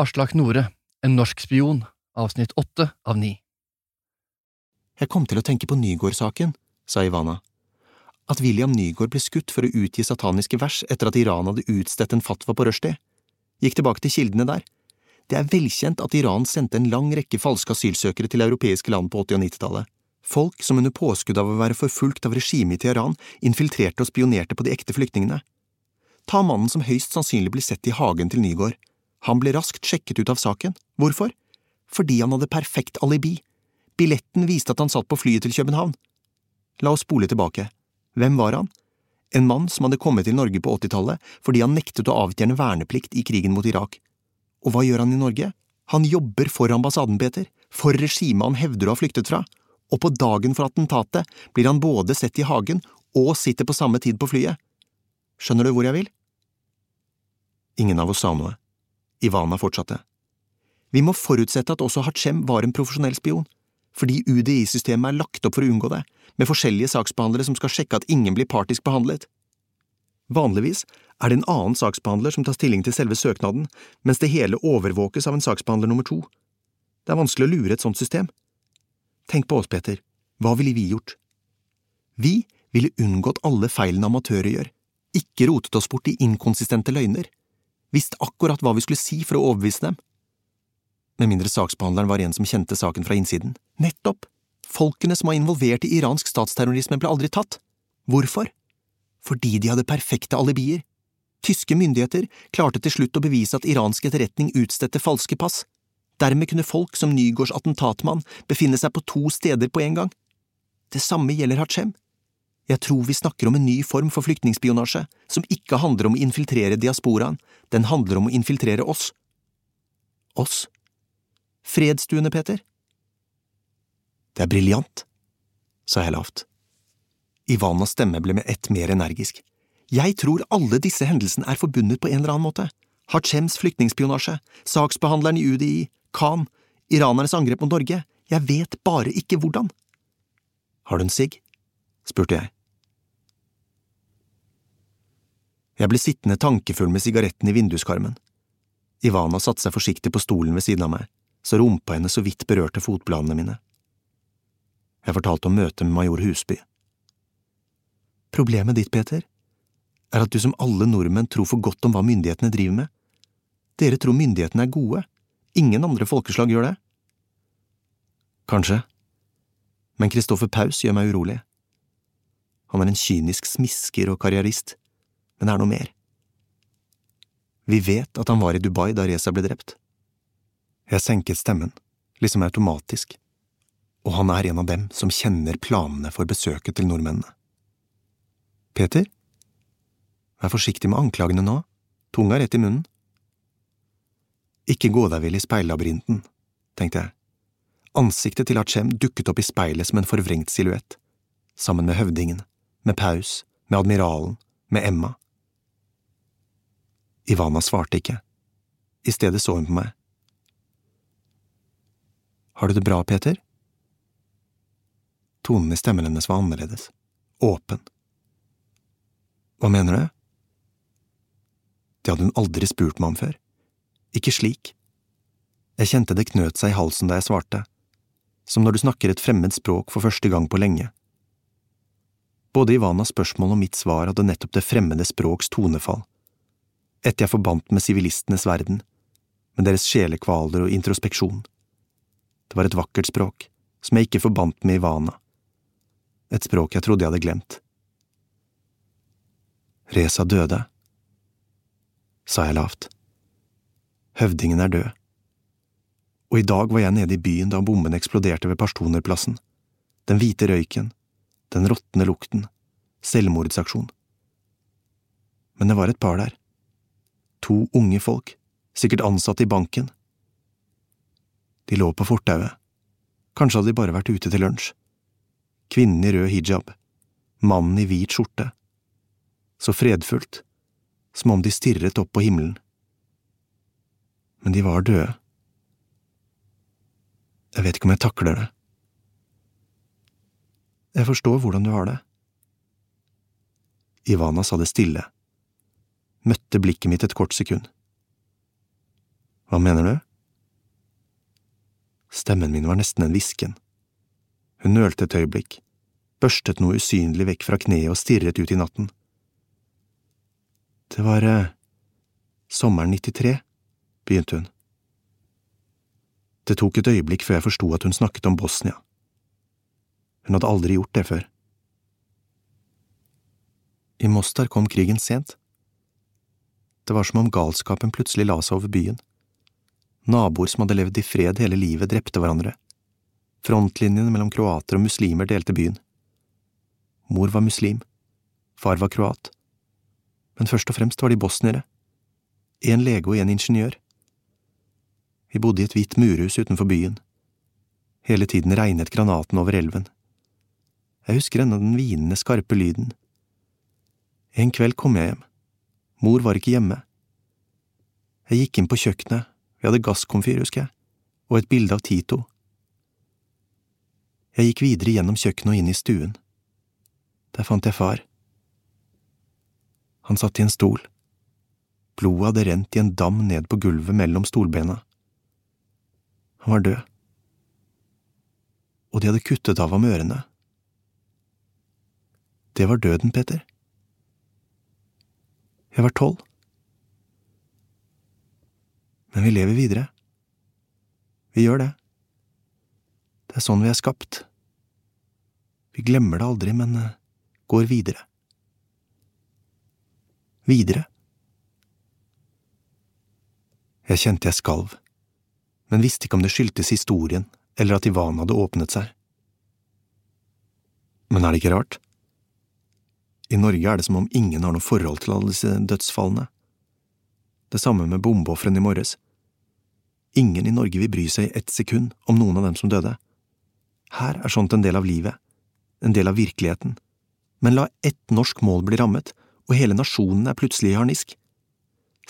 Aslak Nore, En norsk spion, avsnitt åtte av ni. Jeg kom til å tenke på Nygård-saken, sa Ivana. At William Nygård ble skutt for å utgi sataniske vers etter at Iran hadde utstedt en fatwa på Rushdie. Gikk tilbake til kildene der. Det er velkjent at Iran sendte en lang rekke falske asylsøkere til europeiske land på 80- og 90-tallet. Folk som under påskudd av å være forfulgt av regimet i Teheran infiltrerte og spionerte på de ekte flyktningene. Ta mannen som høyst sannsynlig ble sett i hagen til Nygård. Han ble raskt sjekket ut av saken. Hvorfor? Fordi han hadde perfekt alibi. Billetten viste at han satt på flyet til København. La oss spole tilbake. Hvem var han? En mann som hadde kommet til Norge på 80-tallet fordi han nektet å avtjene verneplikt i krigen mot Irak. Og hva gjør han i Norge? Han jobber for ambassaden, Peter, for regimet han hevder å ha flyktet fra, og på dagen for attentatet blir han både sett i hagen og sitter på samme tid på flyet. Skjønner du hvor jeg vil? Ingen av oss sa noe. Ivana fortsatte. Vi må forutsette at også Hachem var en profesjonell spion, fordi UDI-systemet er lagt opp for å unngå det, med forskjellige saksbehandlere som skal sjekke at ingen blir partisk behandlet. Vanligvis er det en annen saksbehandler som tar stilling til selve søknaden, mens det hele overvåkes av en saksbehandler nummer to. Det er vanskelig å lure et sånt system. Tenk på oss, Peter, hva ville vi gjort? Vi ville unngått alle feilene amatører gjør, ikke rotet oss bort i inkonsistente løgner, visst akkurat hva vi skulle si for å overbevise dem. Med mindre saksbehandleren var en som kjente saken fra innsiden. Nettopp! Folkene som var involvert i iransk statsterrorisme ble aldri tatt. Hvorfor? Fordi de hadde perfekte alibier. Tyske myndigheter klarte til slutt å bevise at iransk etterretning utstedte falske pass. Dermed kunne folk som Nygårds attentatmann befinne seg på to steder på en gang. Det samme gjelder Hachem. Jeg tror vi snakker om en ny form for flyktningspionasje, som ikke handler om å infiltrere diasporaen, den handler om å infiltrere oss. Oss? Fredsstuene, Peter? Det er briljant, sa jeg lavt. Ivanas stemme ble med ett mer energisk. Jeg tror alle disse hendelsene er forbundet på en eller annen måte. Hachems flyktningspionasje, saksbehandleren i UDI, Khan, iranernes angrep mot Norge, jeg vet bare ikke hvordan. Har du en sigg? spurte jeg. Jeg ble sittende tankefull med sigaretten i vinduskarmen. Ivana satte seg forsiktig på stolen ved siden av meg, så rumpa henne så vidt berørte fotbladene mine. Jeg fortalte om møtet med major Husby. Problemet ditt, Peter, er at du som alle nordmenn tror for godt om hva myndighetene driver med. Dere tror myndighetene er gode, ingen andre folkeslag gjør det. Kanskje, men Kristoffer Paus gjør meg urolig. Han er en kynisk smisker og karrierist, men det er noe mer. Vi vet at han var i Dubai da Reza ble drept. Jeg senket stemmen, liksom automatisk, og han er en av dem som kjenner planene for besøket til nordmennene. Peter, vær forsiktig med anklagene nå, tunga rett i munnen. Ikke gå deg vill i speillabyrinten, tenkte jeg. Ansiktet til Achem dukket opp i speilet som en forvrengt silhuett, sammen med høvdingen, med Paus, med admiralen, med Emma. Ivana svarte ikke. I stedet så hun på meg. Har du det bra, Peter? Tonen i stemmen hennes var annerledes, åpen. Hva mener du? Det hadde hun aldri spurt meg om før. Ikke slik. Jeg kjente det knøt seg i halsen da jeg svarte, som når du snakker et fremmed språk for første gang på lenge. Både Ivanas spørsmål og mitt svar hadde nettopp det fremmede språks tonefall, et jeg forbandt med sivilistenes verden, med deres sjelekvaler og introspeksjon. Det var et vakkert språk, som jeg ikke forbandt med Ivana, et språk jeg trodde jeg hadde glemt. Reza døde, sa jeg lavt. Høvdingen er død. Og i dag var jeg nede i byen da bomben eksploderte ved Pashtunerplassen. Den hvite røyken, den råtne lukten, selvmordsaksjon. Men det var et par der. To unge folk, sikkert ansatte i banken. De lå på fortauet. Kanskje hadde de bare vært ute til lunsj. Kvinnen i rød hijab, mannen i hvit skjorte. Så fredfullt, som om de stirret opp på himmelen. Men de var døde. Jeg vet ikke om jeg takler det. Jeg forstår hvordan du har det. Ivana sa det stille, møtte blikket mitt et kort sekund. Hva mener du? Stemmen min var nesten en hvisken. Hun nølte et øyeblikk, børstet noe usynlig vekk fra kneet og stirret ut i natten. Det var eh, sommeren 93, begynte hun. Det tok et øyeblikk før jeg forsto at hun snakket om Bosnia. Hun hadde aldri gjort det før. I Mostar kom krigen sent. Det var som om galskapen plutselig la seg over byen. Naboer som hadde levd i fred hele livet, drepte hverandre. Frontlinjene mellom kroater og muslimer delte byen. Mor var muslim, far var kroat, men først og fremst var de bosniere. En lege og en ingeniør. Vi bodde i et hvitt murhus utenfor byen. Hele tiden regnet granaten over elven. Jeg husker ennå den hvinende, skarpe lyden. En kveld kom jeg hjem. Mor var ikke hjemme. Jeg gikk inn på kjøkkenet, vi hadde gasskomfyr, husker jeg, og et bilde av Tito. Jeg gikk videre gjennom kjøkkenet og inn i stuen. Der fant jeg far. Han satt i en stol. Blodet hadde rent i en dam ned på gulvet mellom stolbena. Han var død. Og de hadde kuttet av ham ørene. Det var døden, Peter. Jeg var tolv. Men vi lever videre. Vi gjør det. Det er sånn vi er skapt. Vi glemmer det aldri, men eh, går videre. Videre. Jeg kjente jeg skalv, men visste ikke om det skyldtes historien eller at Ivan hadde åpnet seg. Men er det ikke rart? I Norge er det som om ingen har noe forhold til alle disse dødsfallene. Det samme med bombeofrene i morges. Ingen i Norge vil bry seg i ett sekund om noen av dem som døde. Her er sånt en del av livet, en del av virkeligheten. Men la ett norsk mål bli rammet, og hele nasjonen er plutselig i harnisk.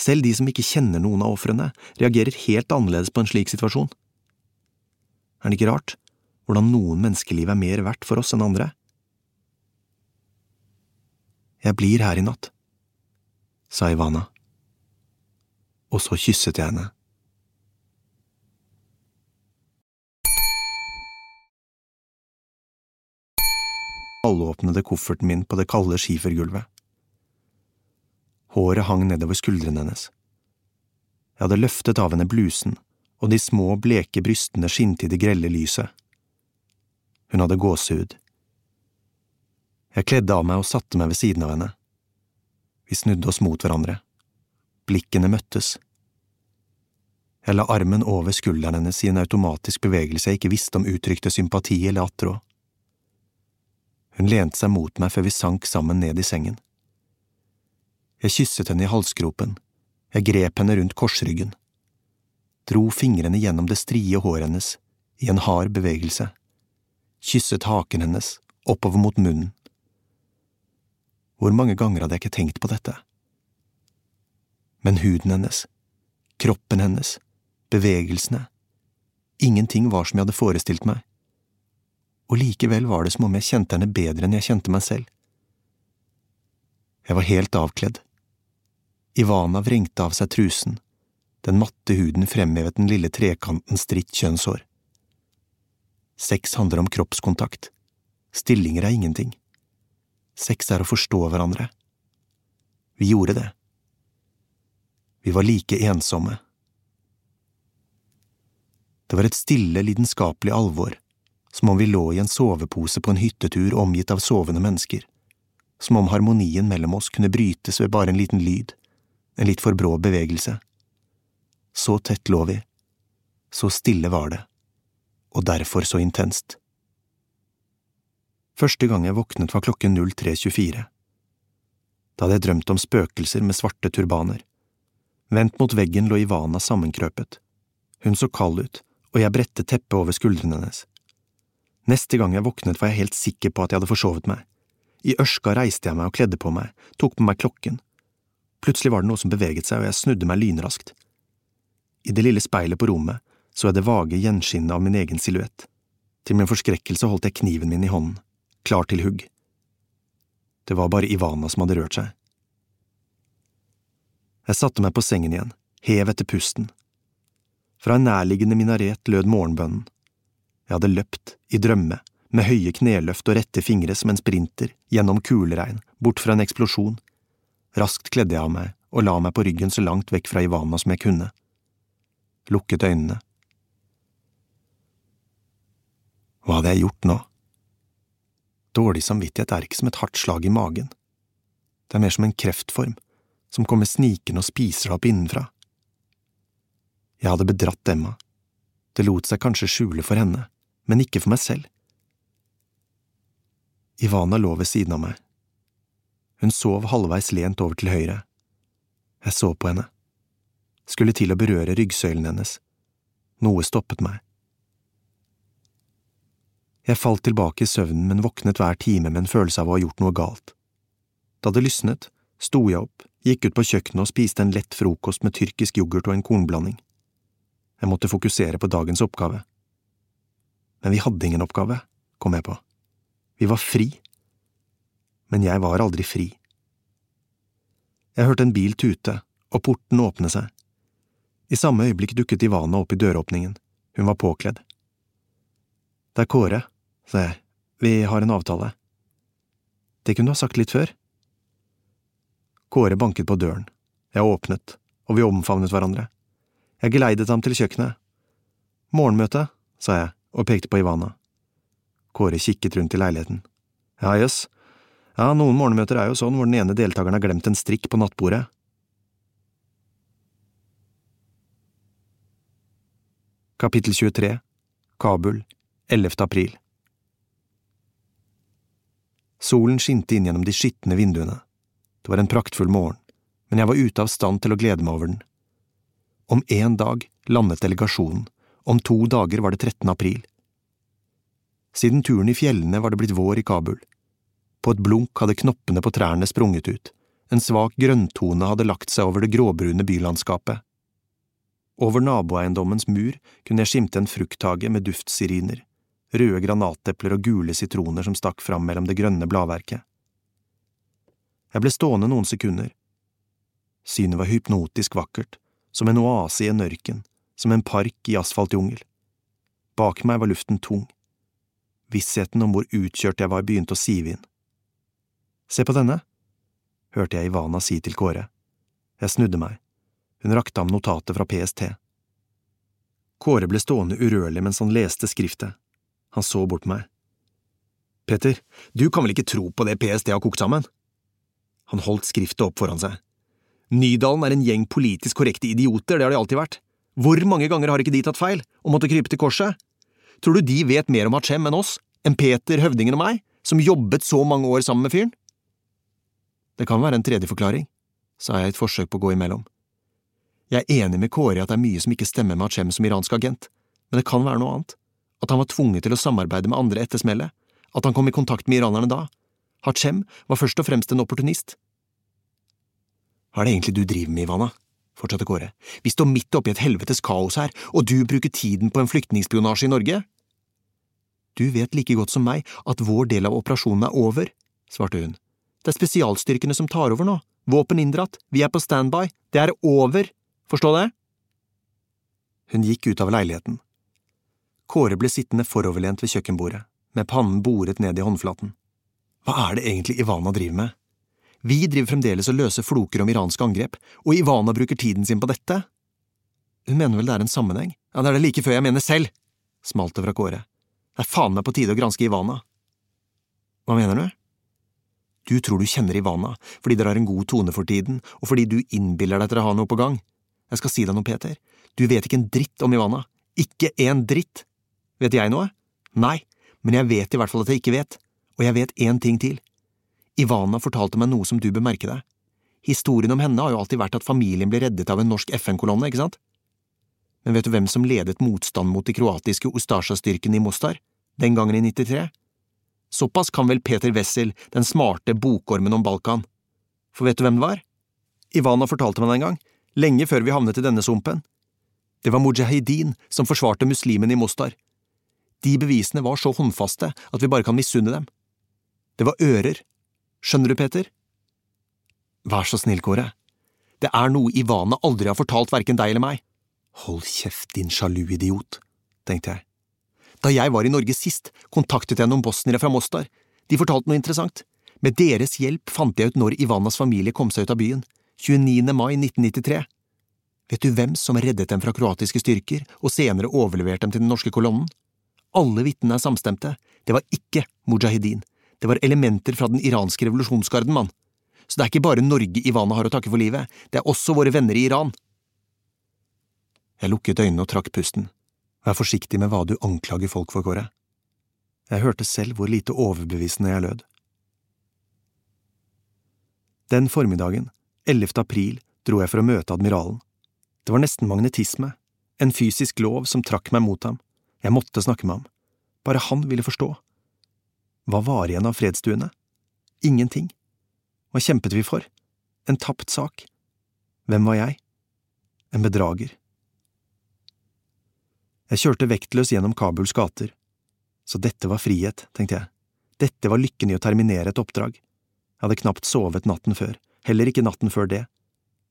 Selv de som ikke kjenner noen av ofrene, reagerer helt annerledes på en slik situasjon. Er det ikke rart hvordan noen menneskeliv er mer verdt for oss enn andre? Jeg blir her i natt, sa Ivana og så kysset jeg henne. Halvåpnede kofferten min på det kalde skifergulvet. Håret hang nedover skuldrene hennes. Jeg hadde løftet av henne blusen, og de små, bleke brystene skinte i det grelle lyset. Hun hadde gåsehud. Jeg kledde av meg og satte meg ved siden av henne. Vi snudde oss mot hverandre. Blikkene møttes. Jeg la armen over skulderen hennes i en automatisk bevegelse jeg ikke visste om uttrykte sympati eller attrå. Hun lente seg mot meg før vi sank sammen ned i sengen. Jeg kysset henne i halsgropen, jeg grep henne rundt korsryggen, dro fingrene gjennom det strie håret hennes i en hard bevegelse, kysset haken hennes oppover mot munnen. Hvor mange ganger hadde jeg ikke tenkt på dette? men huden hennes, kroppen hennes, bevegelsene, ingenting var som jeg hadde forestilt meg, og likevel var det som om jeg kjente henne bedre enn jeg kjente meg selv. Jeg var helt avkledd. Ivana vrengte av seg trusen, den matte huden fremhevet den lille trekanten stritt kjønnshår. Sex handler om kroppskontakt. Stillinger er ingenting. Sex er å forstå hverandre. Vi gjorde det. Vi var like ensomme. Det var et stille, lidenskapelig alvor, som om vi lå i en sovepose på en hyttetur omgitt av sovende mennesker, som om harmonien mellom oss kunne brytes ved bare en liten lyd, en litt for brå bevegelse. Så tett lå vi, så stille var det, og derfor så intenst. Første gang jeg våknet var klokken 03.24. Da hadde jeg drømt om spøkelser med svarte turbaner. Vendt mot veggen lå Ivana sammenkrøpet. Hun så kald ut, og jeg brettet teppet over skuldrene hennes. Neste gang jeg våknet var jeg helt sikker på at jeg hadde forsovet meg. I ørska reiste jeg meg og kledde på meg, tok på meg klokken. Plutselig var det noe som beveget seg, og jeg snudde meg lynraskt. I det lille speilet på rommet så jeg det vage gjenskinnet av min egen silhuett. Til min forskrekkelse holdt jeg kniven min i hånden, klar til hugg. Det var bare Ivana som hadde rørt seg. Jeg satte meg på sengen igjen, hev etter pusten. Fra en nærliggende minaret lød morgenbønnen. Jeg hadde løpt, i drømme, med høye kneløft og rette fingre som en sprinter, gjennom kuleregn, bort fra en eksplosjon. Raskt kledde jeg av meg og la meg på ryggen så langt vekk fra Ivana som jeg kunne. Lukket øynene. Hva hadde jeg gjort nå? Dårlig samvittighet er ikke som et hardt slag i magen. Det er mer som en kreftform, som kommer snikende og spiser deg opp innenfra. Jeg hadde bedratt Emma. Det lot seg kanskje skjule for henne, men ikke for meg selv. Ivana lå ved siden av meg. Hun sov halvveis lent over til høyre. Jeg så på henne. Skulle til å berøre ryggsøylen hennes. Noe stoppet meg. Jeg falt tilbake i søvnen, men våknet hver time med en følelse av å ha gjort noe galt. Da det lysnet, sto jeg opp, gikk ut på kjøkkenet og spiste en lett frokost med tyrkisk yoghurt og en kornblanding. Jeg måtte fokusere på dagens oppgave. Men vi hadde ingen oppgave, kom jeg på. Vi var fri. Men jeg var aldri fri. Jeg hørte en bil tute, og porten åpne seg. I samme øyeblikk dukket Ivana opp i døråpningen. Hun var påkledd. Det er Kåre, sa jeg. Vi har en avtale. Det kunne du ha sagt litt før. Kåre banket på døren. Jeg åpnet, og vi omfavnet hverandre. Jeg geleidet ham til kjøkkenet. Morgenmøte, sa jeg og pekte på Ivana. Kåre kikket rundt i leiligheten. Ja, jøss. Ja, noen morgenmøter er jo sånn hvor den ene deltakeren har glemt en strikk på nattbordet. Kapittel 23 Kabul 11. april Solen skinte inn gjennom de skitne vinduene. Det var en praktfull morgen, men jeg var ute av stand til å glede meg over den. Om én dag landet delegasjonen, om to dager var det 13. april. Siden turen i fjellene var det blitt vår i Kabul. På et blunk hadde knoppene på trærne sprunget ut, en svak grønntone hadde lagt seg over det gråbrune bylandskapet. Over naboeiendommens mur kunne jeg skimte en frukthage med duftsiriner, røde granatepler og gule sitroner som stakk fram mellom det grønne bladverket. Jeg ble stående noen sekunder. Synet var hypnotisk vakkert, som en oase i en ørken, som en park i asfaltjungel. Bak meg var luften tung. Vissheten om hvor utkjørt jeg var, begynte å sive inn. Se på denne, hørte jeg Ivana si til Kåre. Jeg snudde meg. Hun rakte ham notatet fra PST. Kåre ble stående urørlig mens han leste skriftet. Han så bort på meg. Peter, du kan vel ikke tro på det PST har kokt sammen? Han holdt skriftet opp foran seg. Nydalen er en gjeng politisk korrekte idioter, det har de alltid vært. Hvor mange ganger har ikke de tatt feil og måtte krype til korset? Tror du de vet mer om Hachem enn oss, enn Peter, høvdingen og meg, som jobbet så mange år sammen med fyren? Det kan være en tredje forklaring, sa jeg i et forsøk på å gå imellom. Jeg er enig med Kåre i at det er mye som ikke stemmer med Hachem som iransk agent, men det kan være noe annet, at han var tvunget til å samarbeide med andre etter smellet, at han kom i kontakt med iranerne da, Hachem var først og fremst en opportunist. Hva er det egentlig du driver med, Ivana? fortsatte Kåre. Vi står midt oppi et helvetes kaos her, og du bruker tiden på en flyktningspionasje i Norge? Du vet like godt som meg at vår del av operasjonen er over, svarte hun. Det er spesialstyrkene som tar over nå, våpen inndratt, vi er på standby, det er over, forstå det? Hun gikk ut av leiligheten. Kåre ble sittende foroverlent ved kjøkkenbordet, med pannen boret ned i håndflaten. Hva er det egentlig Ivana driver med? Vi driver fremdeles og løser floker om iranske angrep, og Ivana bruker tiden sin på dette? Hun mener vel det er en sammenheng? Ja, det er det like før jeg mener selv, smalt det fra Kåre. Det er faen meg på tide å granske Ivana. Hva mener du? Du tror du kjenner Ivana fordi dere har en god tone for tiden, og fordi du innbiller deg til å ha noe på gang. Jeg skal si deg noe, Peter, du vet ikke en dritt om Ivana. Ikke en dritt. Vet jeg noe? Nei, men jeg vet i hvert fall at jeg ikke vet. Og jeg vet én ting til. Ivana fortalte meg noe som du bør merke deg. Historien om henne har jo alltid vært at familien ble reddet av en norsk FN-kolonne, ikke sant? Men vet du hvem som ledet motstand mot de kroatiske Ustasja-styrkene i Mostar, den gangen i 93? Såpass kan vel Peter Wessel, den smarte bokormen om Balkan. For vet du hvem det var? Ivana fortalte meg det en gang, lenge før vi havnet i denne sumpen. Det var mujahedin som forsvarte muslimene i Mostar. De bevisene var så håndfaste at vi bare kan misunne dem. Det var ører. Skjønner du, Peter? Vær så snill, Kåre. Det er noe Ivana aldri har fortalt verken deg eller meg. Hold kjeft, din sjalu idiot, tenkte jeg. Da jeg var i Norge sist, kontaktet jeg noen bosniere fra Mostar. De fortalte noe interessant. Med deres hjelp fant jeg ut når Ivanas familie kom seg ut av byen, 29. mai 1993. Vet du hvem som reddet dem fra kroatiske styrker og senere overleverte dem til den norske kolonnen? Alle vitnene er samstemte, det var ikke mujahedin, det var elementer fra den iranske revolusjonsgarden, mann. Så det er ikke bare Norge Ivana har å takke for livet, det er også våre venner i Iran. Jeg lukket øynene og trakk pusten. Vær forsiktig med hva du anklager folk for, Kåre. Jeg hørte selv hvor lite overbevisende jeg lød. Den formiddagen, 11. april, dro jeg for å møte admiralen. Det var nesten magnetisme, en fysisk lov som trakk meg mot ham. Jeg måtte snakke med ham. Bare han ville forstå. Hva var igjen av fredsstuene? Ingenting. Hva kjempet vi for? En tapt sak. Hvem var jeg? En bedrager. Jeg kjørte vektløs gjennom Kabuls gater. Så dette var frihet, tenkte jeg. Dette var lykken i å terminere et oppdrag. Jeg hadde knapt sovet natten før, heller ikke natten før det.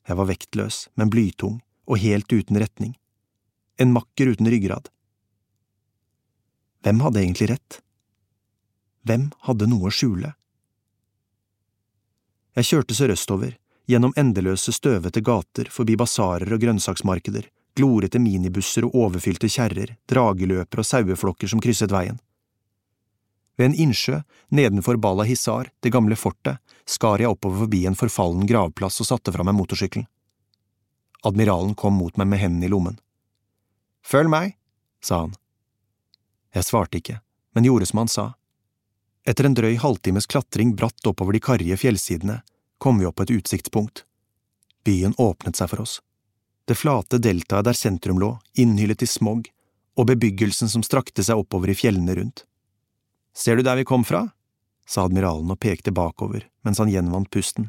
Jeg var vektløs, men blytung og helt uten retning. En makker uten ryggrad. Hvem hadde egentlig rett? Hvem hadde noe å skjule? Jeg kjørte sørøstover, gjennom endeløse, støvete gater, forbi basarer og grønnsaksmarkeder, glorete minibusser og overfylte kjerrer, drageløper og saueflokker som krysset veien. Ved en innsjø, nedenfor Bala Hisar, det gamle fortet, skar jeg oppover forbi en forfallen gravplass og satte fra meg motorsykkelen. Admiralen kom mot meg med hendene i lommen. Følg meg, sa han. Jeg svarte ikke, men gjorde som han sa. Etter en drøy halvtimes klatring bratt oppover de karrige fjellsidene kom vi opp på et utsiktspunkt. Byen åpnet seg for oss. Det flate deltaet der sentrum lå, innhyllet i smog, og bebyggelsen som strakte seg oppover i fjellene rundt. Ser du der vi kom fra? sa admiralen og pekte bakover mens han gjenvant pusten.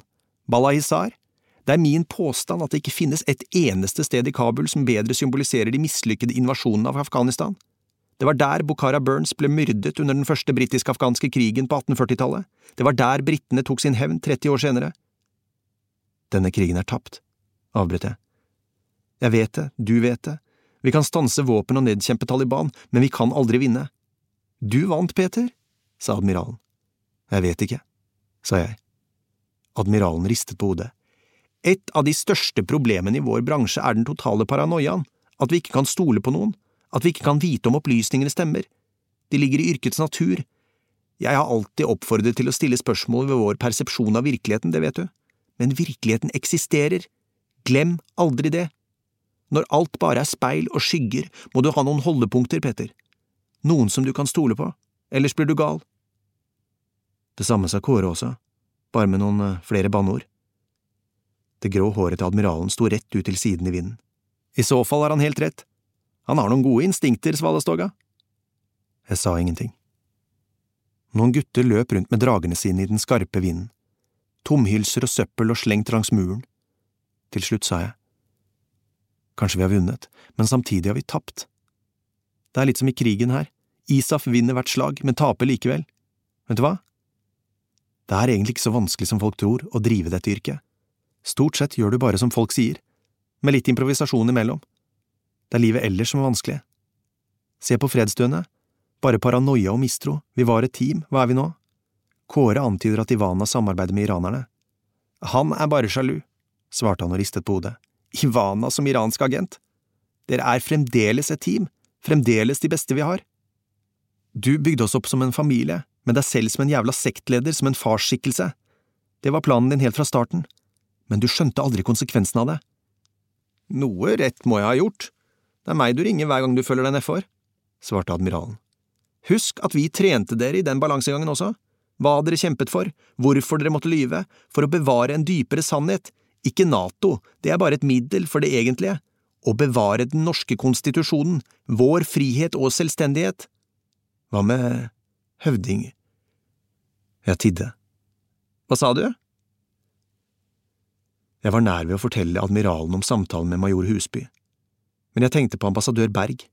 Balahisar, det er min påstand at det ikke finnes et eneste sted i Kabul som bedre symboliserer de mislykkede invasjonene av Afghanistan. Det var der Bukhara Burns ble myrdet under den første britisk-afghanske krigen på 1840-tallet. Det var der britene tok sin hevn 30 år senere. Denne krigen er tapt, avbrøt jeg. Jeg vet det, du vet det. Vi kan stanse våpen og nedkjempe Taliban, men vi kan aldri vinne. Du vant, Peter, sa admiralen. Jeg vet ikke, sa jeg. Admiralen ristet på hodet. Et av de største problemene i vår bransje er den totale paranoiaen, at vi ikke kan stole på noen, at vi ikke kan vite om opplysningene stemmer. De ligger i yrkets natur. Jeg har alltid oppfordret til å stille spørsmål ved vår persepsjon av virkeligheten, det vet du, men virkeligheten eksisterer. Glem aldri det. Når alt bare er speil og skygger, må du ha noen holdepunkter, Petter noen som du kan stole på, ellers blir du gal. Det samme sa Kåre også, bare med noen eh, flere banneord. Det grå håret til admiralen sto rett ut til siden i vinden. I så fall har han helt rett. Han har noen gode instinkter, Svalestoga. Jeg sa ingenting. Noen gutter løp rundt med dragene sine i den skarpe vinden. Tomhylser og søppel og slengt langs muren. Til slutt sa jeg. Kanskje vi har vunnet, men samtidig har vi tapt. Det er litt som i krigen her. ISAF vinner hvert slag, men taper likevel. Vet du hva? Det er egentlig ikke så vanskelig som folk tror, å drive dette yrket. Stort sett gjør du bare som folk sier, med litt improvisasjon imellom. Det er livet ellers som er vanskelig. Se på fredsstuene. Bare paranoia og mistro, vi var et team, hva er vi nå? Kåre antyder at Ivana samarbeider med iranerne. Han er bare sjalu, svarte han og ristet på hodet. Ivana som iransk agent? Dere er fremdeles et team, fremdeles de beste vi har. Du bygde oss opp som en familie, med deg selv som en jævla sektleder, som en farsskikkelse. Det var planen din helt fra starten, men du skjønte aldri konsekvensen av det. Noe rett må jeg ha gjort. Det er meg du ringer hver gang du føler deg nedfor, svarte admiralen. Husk at vi trente dere i den balansegangen også, hva dere kjempet for, hvorfor dere måtte lyve, for å bevare en dypere sannhet, ikke NATO, det er bare et middel for det egentlige, å bevare den norske konstitusjonen, vår frihet og selvstendighet. Hva med høvding? Jeg tidde. Hva sa du? Jeg var nær ved å fortelle admiralen om samtalen med major Husby, men jeg tenkte på ambassadør Berg.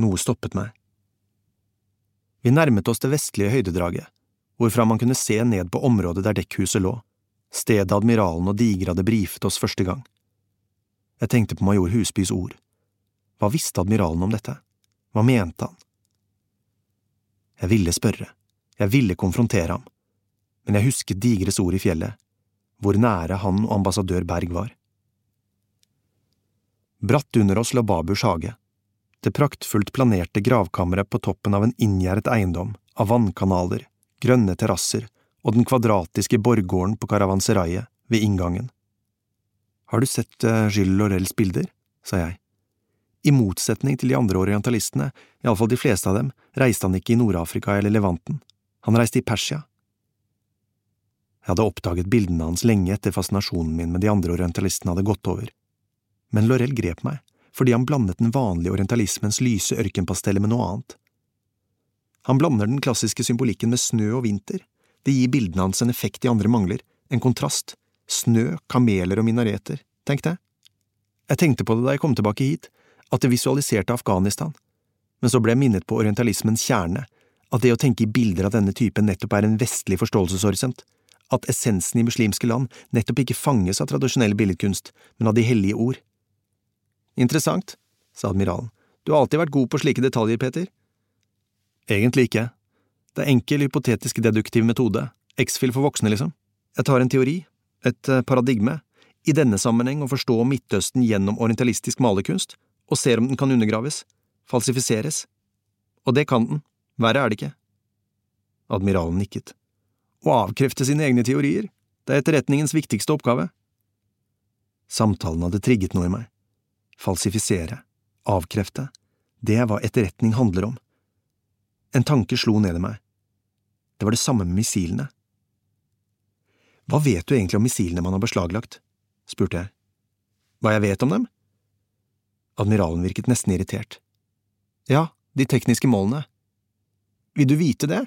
Noe stoppet meg. Vi nærmet oss det vestlige høydedraget, hvorfra man kunne se ned på området der dekkhuset lå, stedet admiralen og Digre hadde brifet oss første gang. Jeg tenkte på major Husbys ord. Hva visste admiralen om dette? Hva mente han? Jeg ville spørre, jeg ville konfrontere ham, men jeg husket Digres ord i fjellet, hvor nære han og ambassadør Berg var. Bratt under oss lå Baburs hage, det praktfullt planerte gravkammeret på toppen av en inngjerdet eiendom av vannkanaler, grønne terrasser og den kvadratiske borggården på karavanseraiet ved inngangen. Har du sett Gilles Laurels bilder? sa jeg. I motsetning til de andre orientalistene, iallfall de fleste av dem, reiste han ikke i Nord-Afrika eller Levanten, han reiste i Persia. Jeg hadde oppdaget bildene hans lenge etter fascinasjonen min med de andre orientalistene hadde gått over, men Lorell grep meg fordi han blandet den vanlige orientalismens lyse ørkenpasteller med noe annet. Han blander den klassiske symbolikken med snø og vinter, det gir bildene hans en effekt de andre mangler, en kontrast, snø, kameler og minareter, tenkte jeg. Jeg tenkte på det da jeg kom tilbake hit, at det visualiserte Afghanistan, men så ble jeg minnet på orientalismens kjerne, at det å tenke i bilder av denne typen nettopp er en vestlig forståelseshorisont, at essensen i muslimske land nettopp ikke fanges av tradisjonell billedkunst, men av de hellige ord. Interessant, sa admiralen, du har alltid vært god på slike detaljer, Peter. Egentlig ikke. Det er enkel hypotetisk deduktiv metode, X-fil for voksne, liksom. Jeg tar en teori, et eh, paradigme, i denne sammenheng å forstå Midtøsten gjennom orientalistisk malerkunst, og ser om den kan undergraves, falsifiseres. Og det kan den, verre er det ikke. Admiralen nikket. Å avkrefte sine egne teorier, det er etterretningens viktigste oppgave. Samtalen hadde trigget noe i meg. Falsifisere, avkrefte, det er hva etterretning handler om. En tanke slo ned i meg. Det var det samme med missilene. Hva vet du egentlig om missilene man har beslaglagt? spurte jeg. Hva jeg vet om dem? Admiralen virket nesten irritert. Ja, de tekniske målene. Vil du vite det?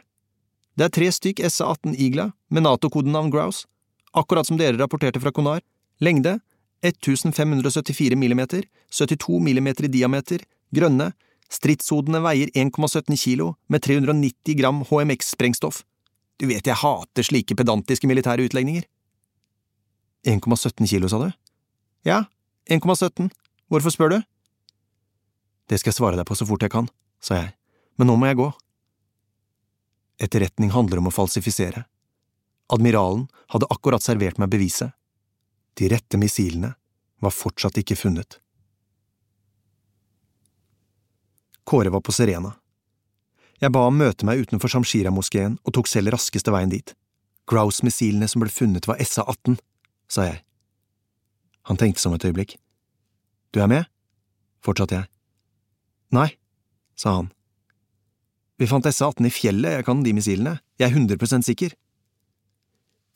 Det er tre stykk SA-18 Igla med NATO-kodenavn Grouse, akkurat som dere rapporterte fra Konar. Lengde 1574 millimeter, 72 millimeter i diameter, grønne, stridshodene veier 1,17 kilo med 390 gram HMX-sprengstoff. Du vet jeg hater slike pedantiske militære utlegninger. 1,17 kilo, sa du? Ja, 1,17. Hvorfor spør du? Det skal jeg svare deg på så fort jeg kan, sa jeg, men nå må jeg gå. Etterretning handler om å falsifisere. Admiralen hadde akkurat servert meg beviset. De rette missilene var fortsatt ikke funnet. Kåre var på Serena. Jeg ba ham møte meg utenfor Shamshira-moskeen og tok selv raskeste veien dit. Grouse-missilene som ble funnet var SA-18, sa jeg. Han tenkte som et øyeblikk. Du er med? fortsatte jeg. Nei, sa han. Vi fant SA-18 i fjellet, jeg kan de missilene, jeg er 100% sikker.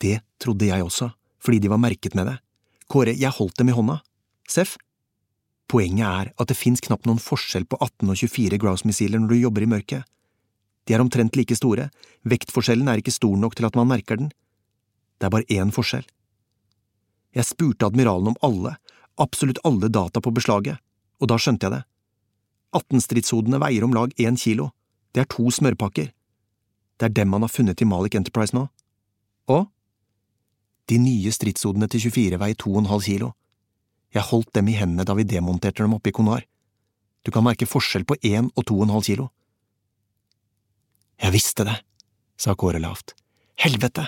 Det trodde jeg også, fordi de var merket med det. Kåre, jeg holdt dem i hånda. Seff? Poenget er at det fins knapt noen forskjell på 18 og 24 Grouse-missiler når du jobber i mørket. De er omtrent like store, vektforskjellen er ikke stor nok til at man merker den. Det er bare én forskjell. Jeg spurte admiralen om alle, absolutt alle data på beslaget, og da skjønte jeg det. 18-stridshodene veier om lag én kilo, det er to smørpakker. Det er dem man har funnet i Malik Enterprise nå. Og? De nye stridshodene til 24 veier 2,5 kilo. Jeg holdt dem i hendene da vi demonterte dem oppe i Konar. Du kan merke forskjell på 1 og 2,5 kilo. Jeg visste det, sa Kåre lavt. Helvete!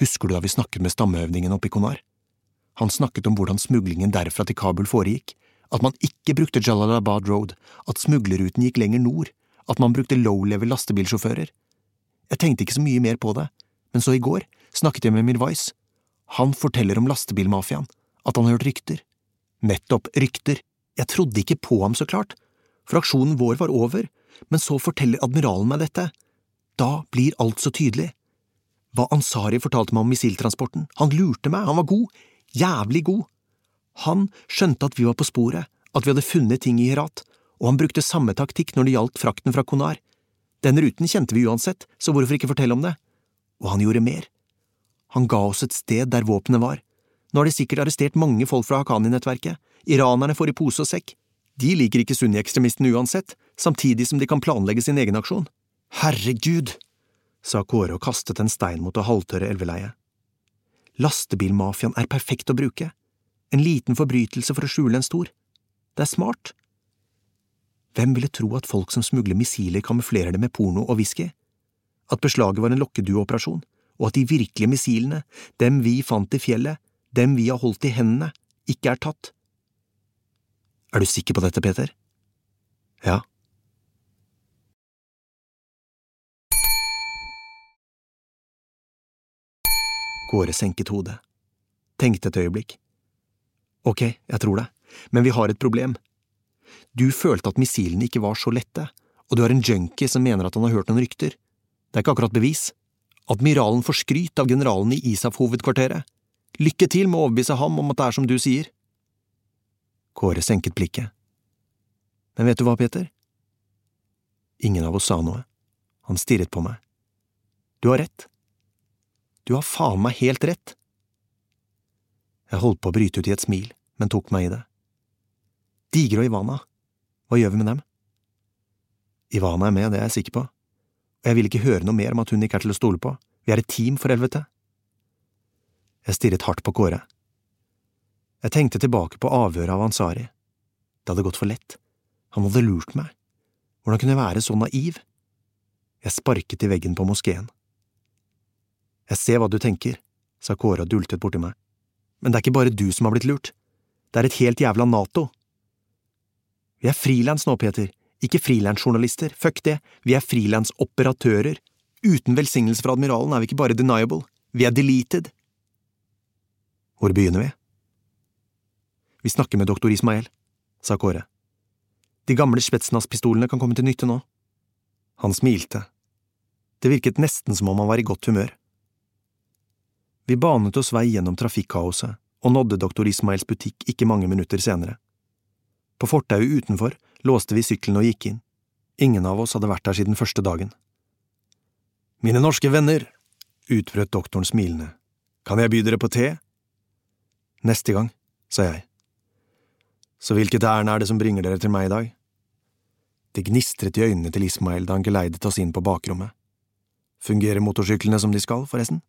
Husker du da vi snakket med stammeøvningen oppe i Konar? Han snakket om hvordan smuglingen derfra til Kabul foregikk, at man ikke brukte Jalalabad Road, at smuglerruten gikk lenger nord, at man brukte low-level lastebilsjåfører. Jeg tenkte ikke så mye mer på det, men så i går snakket jeg med Mirwais. Han forteller om lastebilmafiaen, at han har hørt rykter. Nettopp rykter. Jeg trodde ikke på ham, så klart. Fraksjonen vår var over, men så forteller admiralen meg dette. Da blir alt så tydelig. Hva Ansari fortalte meg om missiltransporten, han lurte meg, han var god, jævlig god. Han skjønte at vi var på sporet, at vi hadde funnet ting i Herat, og han brukte samme taktikk når det gjaldt frakten fra Konar. Den ruten kjente vi uansett, så hvorfor ikke fortelle om det? Og han gjorde mer. Han ga oss et sted der våpenet var. Nå har de sikkert arrestert mange folk fra Haqqani-nettverket. Iranerne får i pose og sekk. De liker ikke sunni-ekstremistene uansett, samtidig som de kan planlegge sin egen aksjon. Herregud, sa Kåre og kastet en stein mot det halvtørre elveleiet. Lastebilmafiaen er perfekt å bruke. En liten forbrytelse for å skjule en stor. Det er smart. Hvem ville tro at folk som smugler missiler, kamuflerer det med porno og whisky? At beslaget var en lokkedueoperasjon, og at de virkelige missilene, dem vi fant i fjellet, dem vi har holdt i hendene, ikke er tatt. Er du sikker på dette, Peter? Ja. Kåre senket hodet, tenkte et øyeblikk. Ok, jeg tror det, men vi har et problem. Du følte at missilene ikke var så lette, og du har en junkie som mener at han har hørt noen rykter. Det er ikke akkurat bevis. Admiralen får skryt av generalen i ISAF-hovedkvarteret. Lykke til med å overbevise ham om at det er som du sier. Kåre senket blikket. Men vet du hva, Peter? Ingen av oss sa noe. Han stirret på meg. Du har rett. Du har faen meg helt rett. Jeg holdt på å bryte ut i et smil, men tok meg i det. Digre og Ivana, hva gjør vi med dem? Ivana er med, det er jeg sikker på, og jeg vil ikke høre noe mer om at hun ikke er til å stole på, vi er et team, for helvete. Jeg stirret hardt på Kåre. Jeg tenkte tilbake på avhøret av Ansari. Det hadde gått for lett. Han hadde lurt meg. Hvordan kunne jeg være så naiv? Jeg sparket i veggen på moskeen. Jeg ser hva du tenker, sa Kåre og dultet borti meg. Men det er ikke bare du som har blitt lurt. Det er et helt jævla Nato. Vi er frilans nå, Peter, ikke frilansjournalister, fuck det, vi er frilansoperatører. Uten velsignelse fra admiralen er vi ikke bare deniable, vi er deleted. Hvor begynner vi? Vi snakker med doktor Ismael, sa Kåre. De gamle Spetsnaz-pistolene kan komme til nytte nå. Han smilte. Det virket nesten som om han var i godt humør. Vi banet oss vei gjennom trafikkaoset og nådde doktor Ismaels butikk ikke mange minutter senere. På fortauet utenfor låste vi sykkelen og gikk inn. Ingen av oss hadde vært der siden første dagen. Mine norske venner, utbrøt doktoren smilende, kan jeg by dere på te? Neste gang, sa jeg. Så hvilket ærend er det som bringer dere til meg i dag? Det gnistret i øynene til Ismael da han geleidet oss inn på bakrommet. Fungerer motorsyklene som de skal, forresten?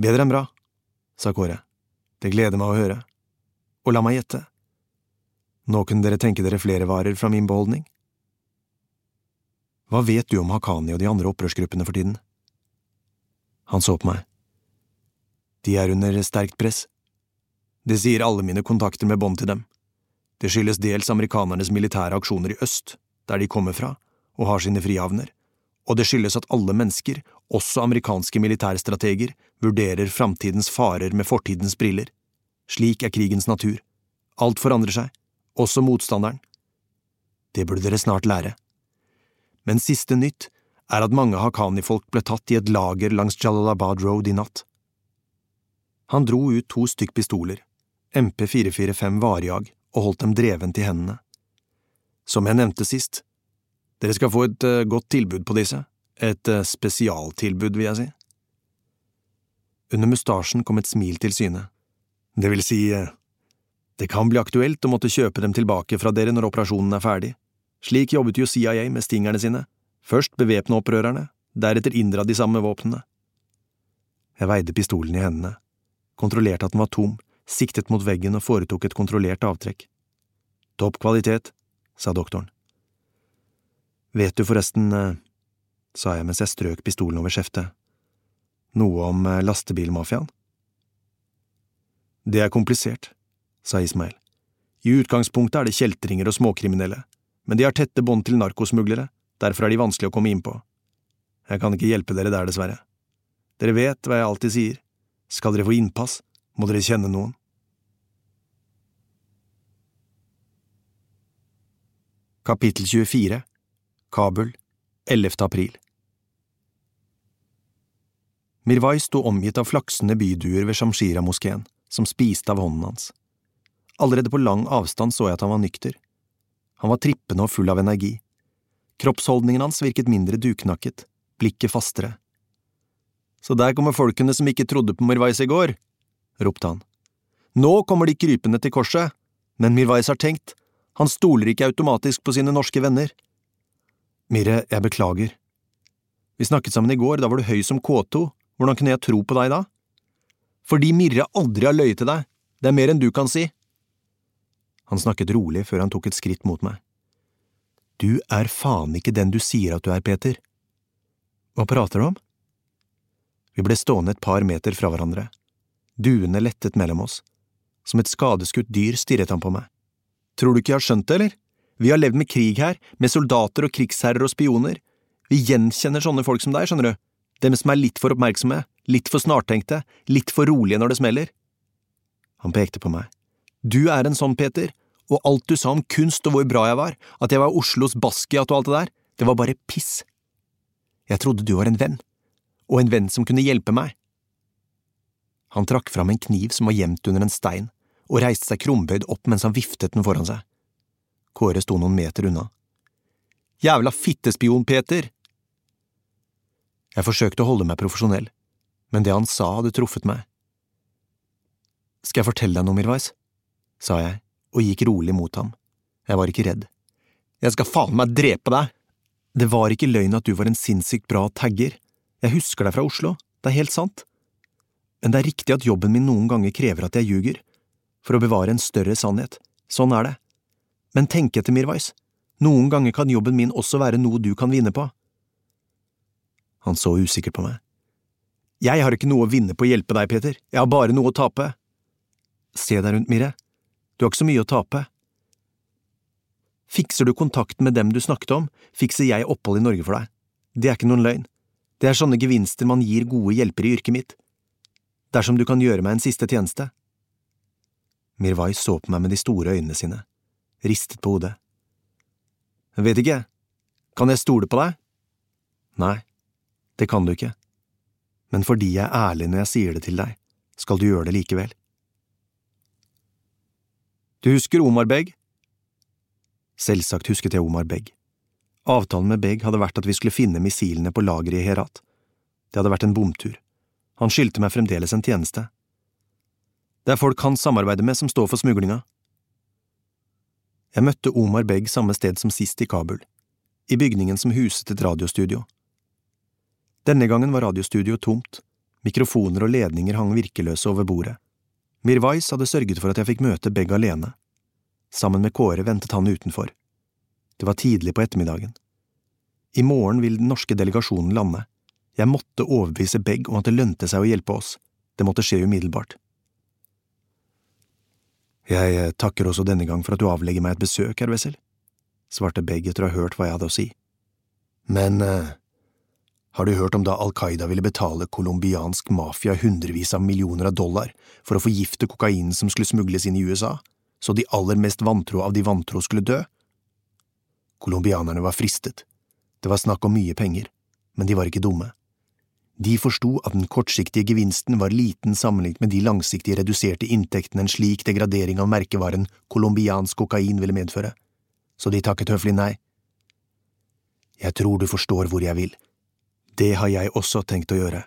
Bedre enn bra, sa Kåre. Det gleder meg å høre. Og la meg gjette. Nå kunne dere tenke dere flere varer fra min beholdning? Hva vet du om Haqqani og de andre opprørsgruppene for tiden? Han så på meg. De er under sterkt press. Det sier alle mine kontakter med bånd til dem. Det skyldes dels amerikanernes militære aksjoner i øst, der de kommer fra og har sine frihavner, og det skyldes at alle mennesker, også amerikanske militærstrateger, vurderer framtidens farer med fortidens briller. Slik er krigens natur. Alt forandrer seg, også motstanderen. Det burde dere snart lære. Men siste nytt er at mange Haqqani-folk ble tatt i et lager langs Jalalabad Road i natt. Han dro ut to stykk pistoler, MP445 varejag, og holdt dem drevent i hendene. Som jeg nevnte sist, dere skal få et uh, godt tilbud på disse, et uh, spesialtilbud, vil jeg si. Under mustasjen kom et smil til syne. Det vil si, uh, det kan bli aktuelt å måtte kjøpe dem tilbake fra dere når operasjonen er ferdig. Slik jobbet jo CIA med stingerne sine, først bevæpne opprørerne, deretter inndra de samme våpnene. Jeg veide pistolen i hendene, kontrollerte at den var tom, siktet mot veggen og foretok et kontrollert avtrekk. Topp kvalitet, sa doktoren. Vet du forresten, eh, sa jeg mens jeg strøk pistolen over skjeftet, noe om eh, lastebilmafiaen? Det er komplisert, sa Ismail. I utgangspunktet er det kjeltringer og småkriminelle, men de har tette bånd til narkosmuglere, derfor er de vanskelig å komme inn på. Jeg kan ikke hjelpe dere der, dessverre. Dere vet hva jeg alltid sier, skal dere få innpass, må dere kjenne noen. Kapittel 24 Kabul 11. april Mirwai sto omgitt av flaksende byduer ved Shamshira-moskeen, som spiste av hånden hans. Allerede på lang avstand så jeg at han var nykter. Han var trippende og full av energi. Kroppsholdningen hans virket mindre duknakket, blikket fastere. Så der kommer folkene som ikke trodde på Mirwais i går, ropte han. Nå kommer de krypende til korset, men Mirwais har tenkt, han stoler ikke automatisk på sine norske venner. Mirre, jeg beklager. Vi snakket sammen i går, da var du høy som K2, hvordan kunne jeg tro på deg da? Fordi Mirre aldri har løyet til deg, det er mer enn du kan si. Han snakket rolig før han tok et skritt mot meg. Du er faen ikke den du sier at du er, Peter. Hva prater du om? Vi ble stående et par meter fra hverandre. Duene lettet mellom oss. Som et skadeskutt dyr stirret han på meg. Tror du ikke jeg har skjønt det, eller? Vi har levd med krig her, med soldater og krigsherrer og spioner. Vi gjenkjenner sånne folk som deg, skjønner du. Dem som er litt for oppmerksomme, litt for snartenkte, litt for rolige når det smeller. Han pekte på meg. Du er en sånn, Peter, og alt du sa om kunst og hvor bra jeg var, at jeg var Oslos Basquiat og alt det der, det var bare piss. Jeg trodde du var en venn, og en venn som kunne hjelpe meg. Han trakk fram en kniv som var gjemt under en stein, og reiste seg krumbøyd opp mens han viftet den foran seg. Kåre sto noen meter unna. Jævla fittespion, Peter! Jeg forsøkte å holde meg profesjonell, men det han sa hadde truffet meg. Skal jeg fortelle deg noe, Mirwais? Sa jeg og gikk rolig mot ham. Jeg var ikke redd. Jeg skal faen meg drepe deg! Det var ikke løgn at du var en sinnssykt bra tagger. Jeg husker deg fra Oslo, det er helt sant. Men det er riktig at jobben min noen ganger krever at jeg ljuger, for å bevare en større sannhet. Sånn er det. Men tenk etter, Mirwais. Noen ganger kan jobben min også være noe du kan vinne på. Han så usikker på meg. Jeg har ikke noe å vinne på å hjelpe deg, Peter, jeg har bare noe å tape. Se deg rundt, Mirre, du har ikke så mye å tape. Fikser du kontakten med dem du snakket om, fikser jeg opphold i Norge for deg. Det er ikke noen løgn. Det er sånne gevinster man gir gode hjelpere i yrket mitt. Dersom du kan gjøre meg en siste tjeneste. Mirwai så på meg med de store øynene sine, ristet på hodet. Vet ikke, kan jeg stole på deg? Nei, det kan du ikke. Men fordi jeg er ærlig når jeg sier det til deg, skal du gjøre det likevel. Du husker Omar Beg? Selvsagt husket jeg Omar Beg. Avtalen med Beg hadde vært at vi skulle finne missilene på lageret i Herat. Det hadde vært en bomtur. Han skyldte meg fremdeles en tjeneste. Det er folk han samarbeider med som står for smuglinga. Jeg møtte Omar Beg samme sted som sist i Kabul, i bygningen som huset et radiostudio. Denne gangen var radiostudioet tomt, mikrofoner og ledninger hang virkeløse over bordet. Mirwais hadde sørget for at jeg fikk møte Begg alene. Sammen med Kåre ventet han utenfor. Det var tidlig på ettermiddagen. I morgen vil den norske delegasjonen lande. Jeg måtte overbevise Begg om at det lønte seg å hjelpe oss. Det måtte skje umiddelbart. Jeg eh, takker også denne gang for at du avlegger meg et besøk, herr Wessel, svarte Begg etter å ha hørt hva jeg hadde å si. Men uh, har du hørt om da Al Qaida ville betale colombiansk mafia hundrevis av millioner av dollar for å forgifte kokainen som skulle smugles inn i USA, så de aller mest vantro av de vantro skulle dø? Colombianerne var fristet. Det var snakk om mye penger, men de var ikke dumme. De forsto at den kortsiktige gevinsten var liten sammenlignet med de langsiktige reduserte inntektene en slik degradering av merkevaren colombiansk kokain ville medføre, så de takket høflig nei. Jeg tror du forstår hvor jeg vil det har jeg også tenkt å gjøre.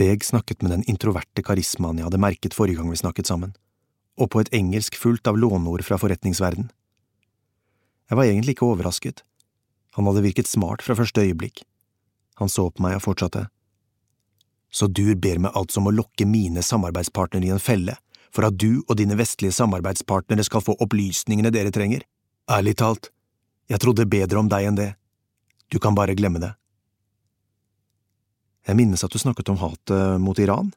Beg snakket med den introverte karismaen jeg hadde merket forrige gang vi snakket sammen, og på et engelsk fullt av låneord fra forretningsverden. Jeg var egentlig ikke overrasket. Han hadde virket smart fra første øyeblikk. Han så på meg og fortsatte. Så du ber meg altså om å lokke mine samarbeidspartnere i en felle, for at du og dine vestlige samarbeidspartnere skal få opplysningene dere trenger? Ærlig talt, jeg trodde bedre om deg enn det. Du kan bare glemme det. Jeg minnes at du snakket om hatet mot Iran,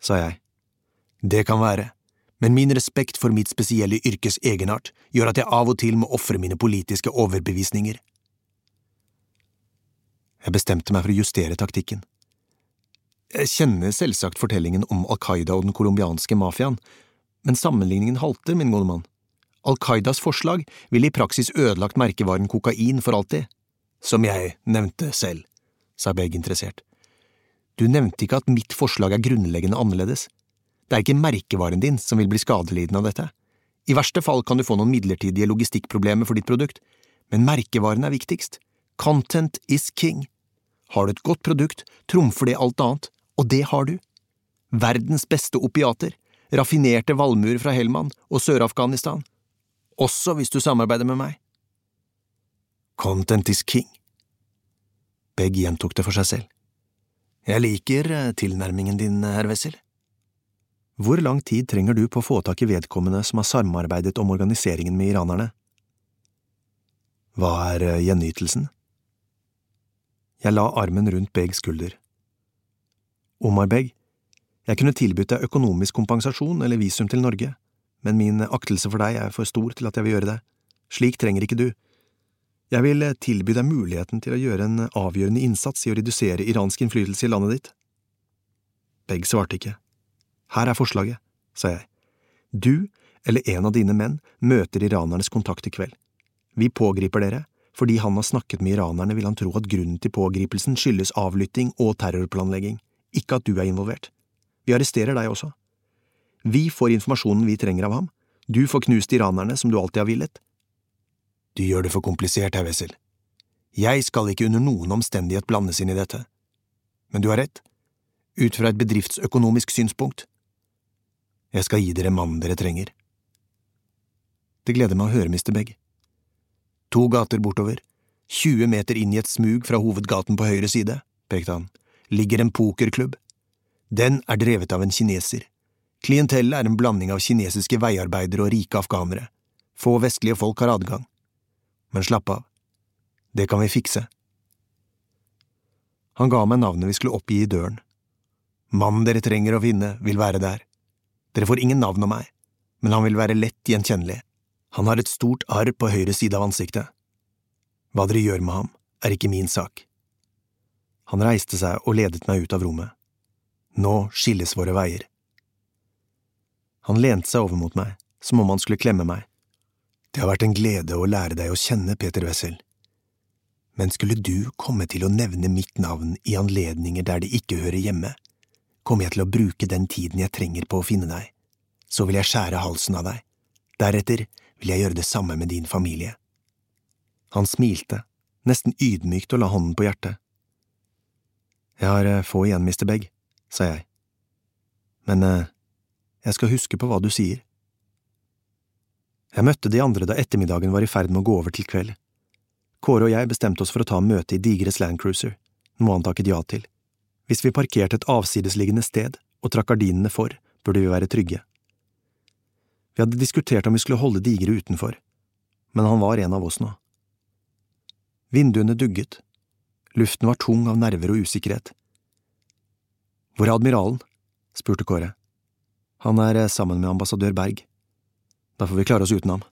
sa jeg. Det kan være, men min respekt for mitt spesielle yrkes egenart gjør at jeg av og til må ofre mine politiske overbevisninger. Jeg bestemte meg for å justere taktikken. Jeg kjenner selvsagt fortellingen om Al Qaida og den colombianske mafiaen, men sammenligningen halter, min gode mann. Al Qaidas forslag ville i praksis ødelagt merkevaren kokain for alltid. Som jeg nevnte selv, sa Beg interessert. Du nevnte ikke at mitt forslag er grunnleggende annerledes. Det er ikke merkevaren din som vil bli skadelidende av dette. I verste fall kan du få noen midlertidige logistikkproblemer for ditt produkt, men merkevaren er viktigst. Content is king. Har du et godt produkt, trumfer det alt annet, og det har du. Verdens beste opiater, raffinerte valmuer fra Helman og Sør-Afghanistan, også hvis du samarbeider med meg. Content is king. Begg gjentok det for seg selv. Jeg liker eh, tilnærmingen din, herr Wessel. Hvor lang tid trenger du på å få tak i vedkommende som har samarbeidet om organiseringen med iranerne? Hva er eh, gjenytelsen? Jeg la armen rundt Begs skulder. Omar Beg, jeg kunne tilbudt deg økonomisk kompensasjon eller visum til Norge, men min aktelse for deg er for stor til at jeg vil gjøre det. Slik trenger ikke du. Jeg vil eh, tilby deg muligheten til å gjøre en avgjørende innsats i å redusere iransk innflytelse i landet ditt. Begg svarte ikke. Her er forslaget, sa jeg. Du eller en av dine menn møter iranernes kontakt i kveld. Vi pågriper dere, fordi han har snakket med iranerne vil han tro at grunnen til pågripelsen skyldes avlytting og terrorplanlegging, ikke at du er involvert. Vi arresterer deg også. Vi får informasjonen vi trenger av ham, du får knust iranerne som du alltid har villet, du gjør det for komplisert, herr Wessel. Jeg skal ikke under noen omstendighet blandes inn i dette. Men du har rett, ut fra et bedriftsøkonomisk synspunkt. Jeg skal gi dere mannen dere trenger. Det gleder meg å høre, Mr. Begg. To gater bortover, 20 meter inn i et smug fra hovedgaten på høyre side, pekte han, ligger en pokerklubb. Den er drevet av en kineser. Klientellet er en blanding av kinesiske veiarbeidere og rike afghanere. Få vestlige folk har adgang men slapp av, det kan vi fikse. Han ga meg navnet vi skulle oppgi i døren. Mannen dere trenger å finne, vil være der. Dere får ingen navn om meg, men han vil være lett gjenkjennelig. Han har et stort arr på høyre side av ansiktet. Hva dere gjør med ham, er ikke min sak. Han reiste seg og ledet meg ut av rommet. Nå skilles våre veier. Han lente seg over mot meg, som om han skulle klemme meg. Det har vært en glede å lære deg å kjenne, Peter Wessel. Men skulle du komme til å nevne mitt navn i anledninger der det ikke hører hjemme, kommer jeg til å bruke den tiden jeg trenger på å finne deg. Så vil jeg skjære halsen av deg. Deretter vil jeg gjøre det samme med din familie. Han smilte, nesten ydmykt og la hånden på hjertet. Jeg har eh, få igjen, Mr. Begg, sa jeg. Men eh, jeg skal huske på hva du sier. Jeg møtte de andre da ettermiddagen var i ferd med å gå over til kveld. Kåre og jeg bestemte oss for å ta møte i Digres Landcruiser, noe han takket ja til. Hvis vi parkerte et avsidesliggende sted og trakk gardinene for, burde vi være trygge. Vi hadde diskutert om vi skulle holde Digre utenfor, men han var en av oss nå. Vinduene dugget, luften var tung av nerver og usikkerhet. Hvor er admiralen? spurte Kåre. Han er eh, sammen med ambassadør Berg. Da får vi klare oss uten ham.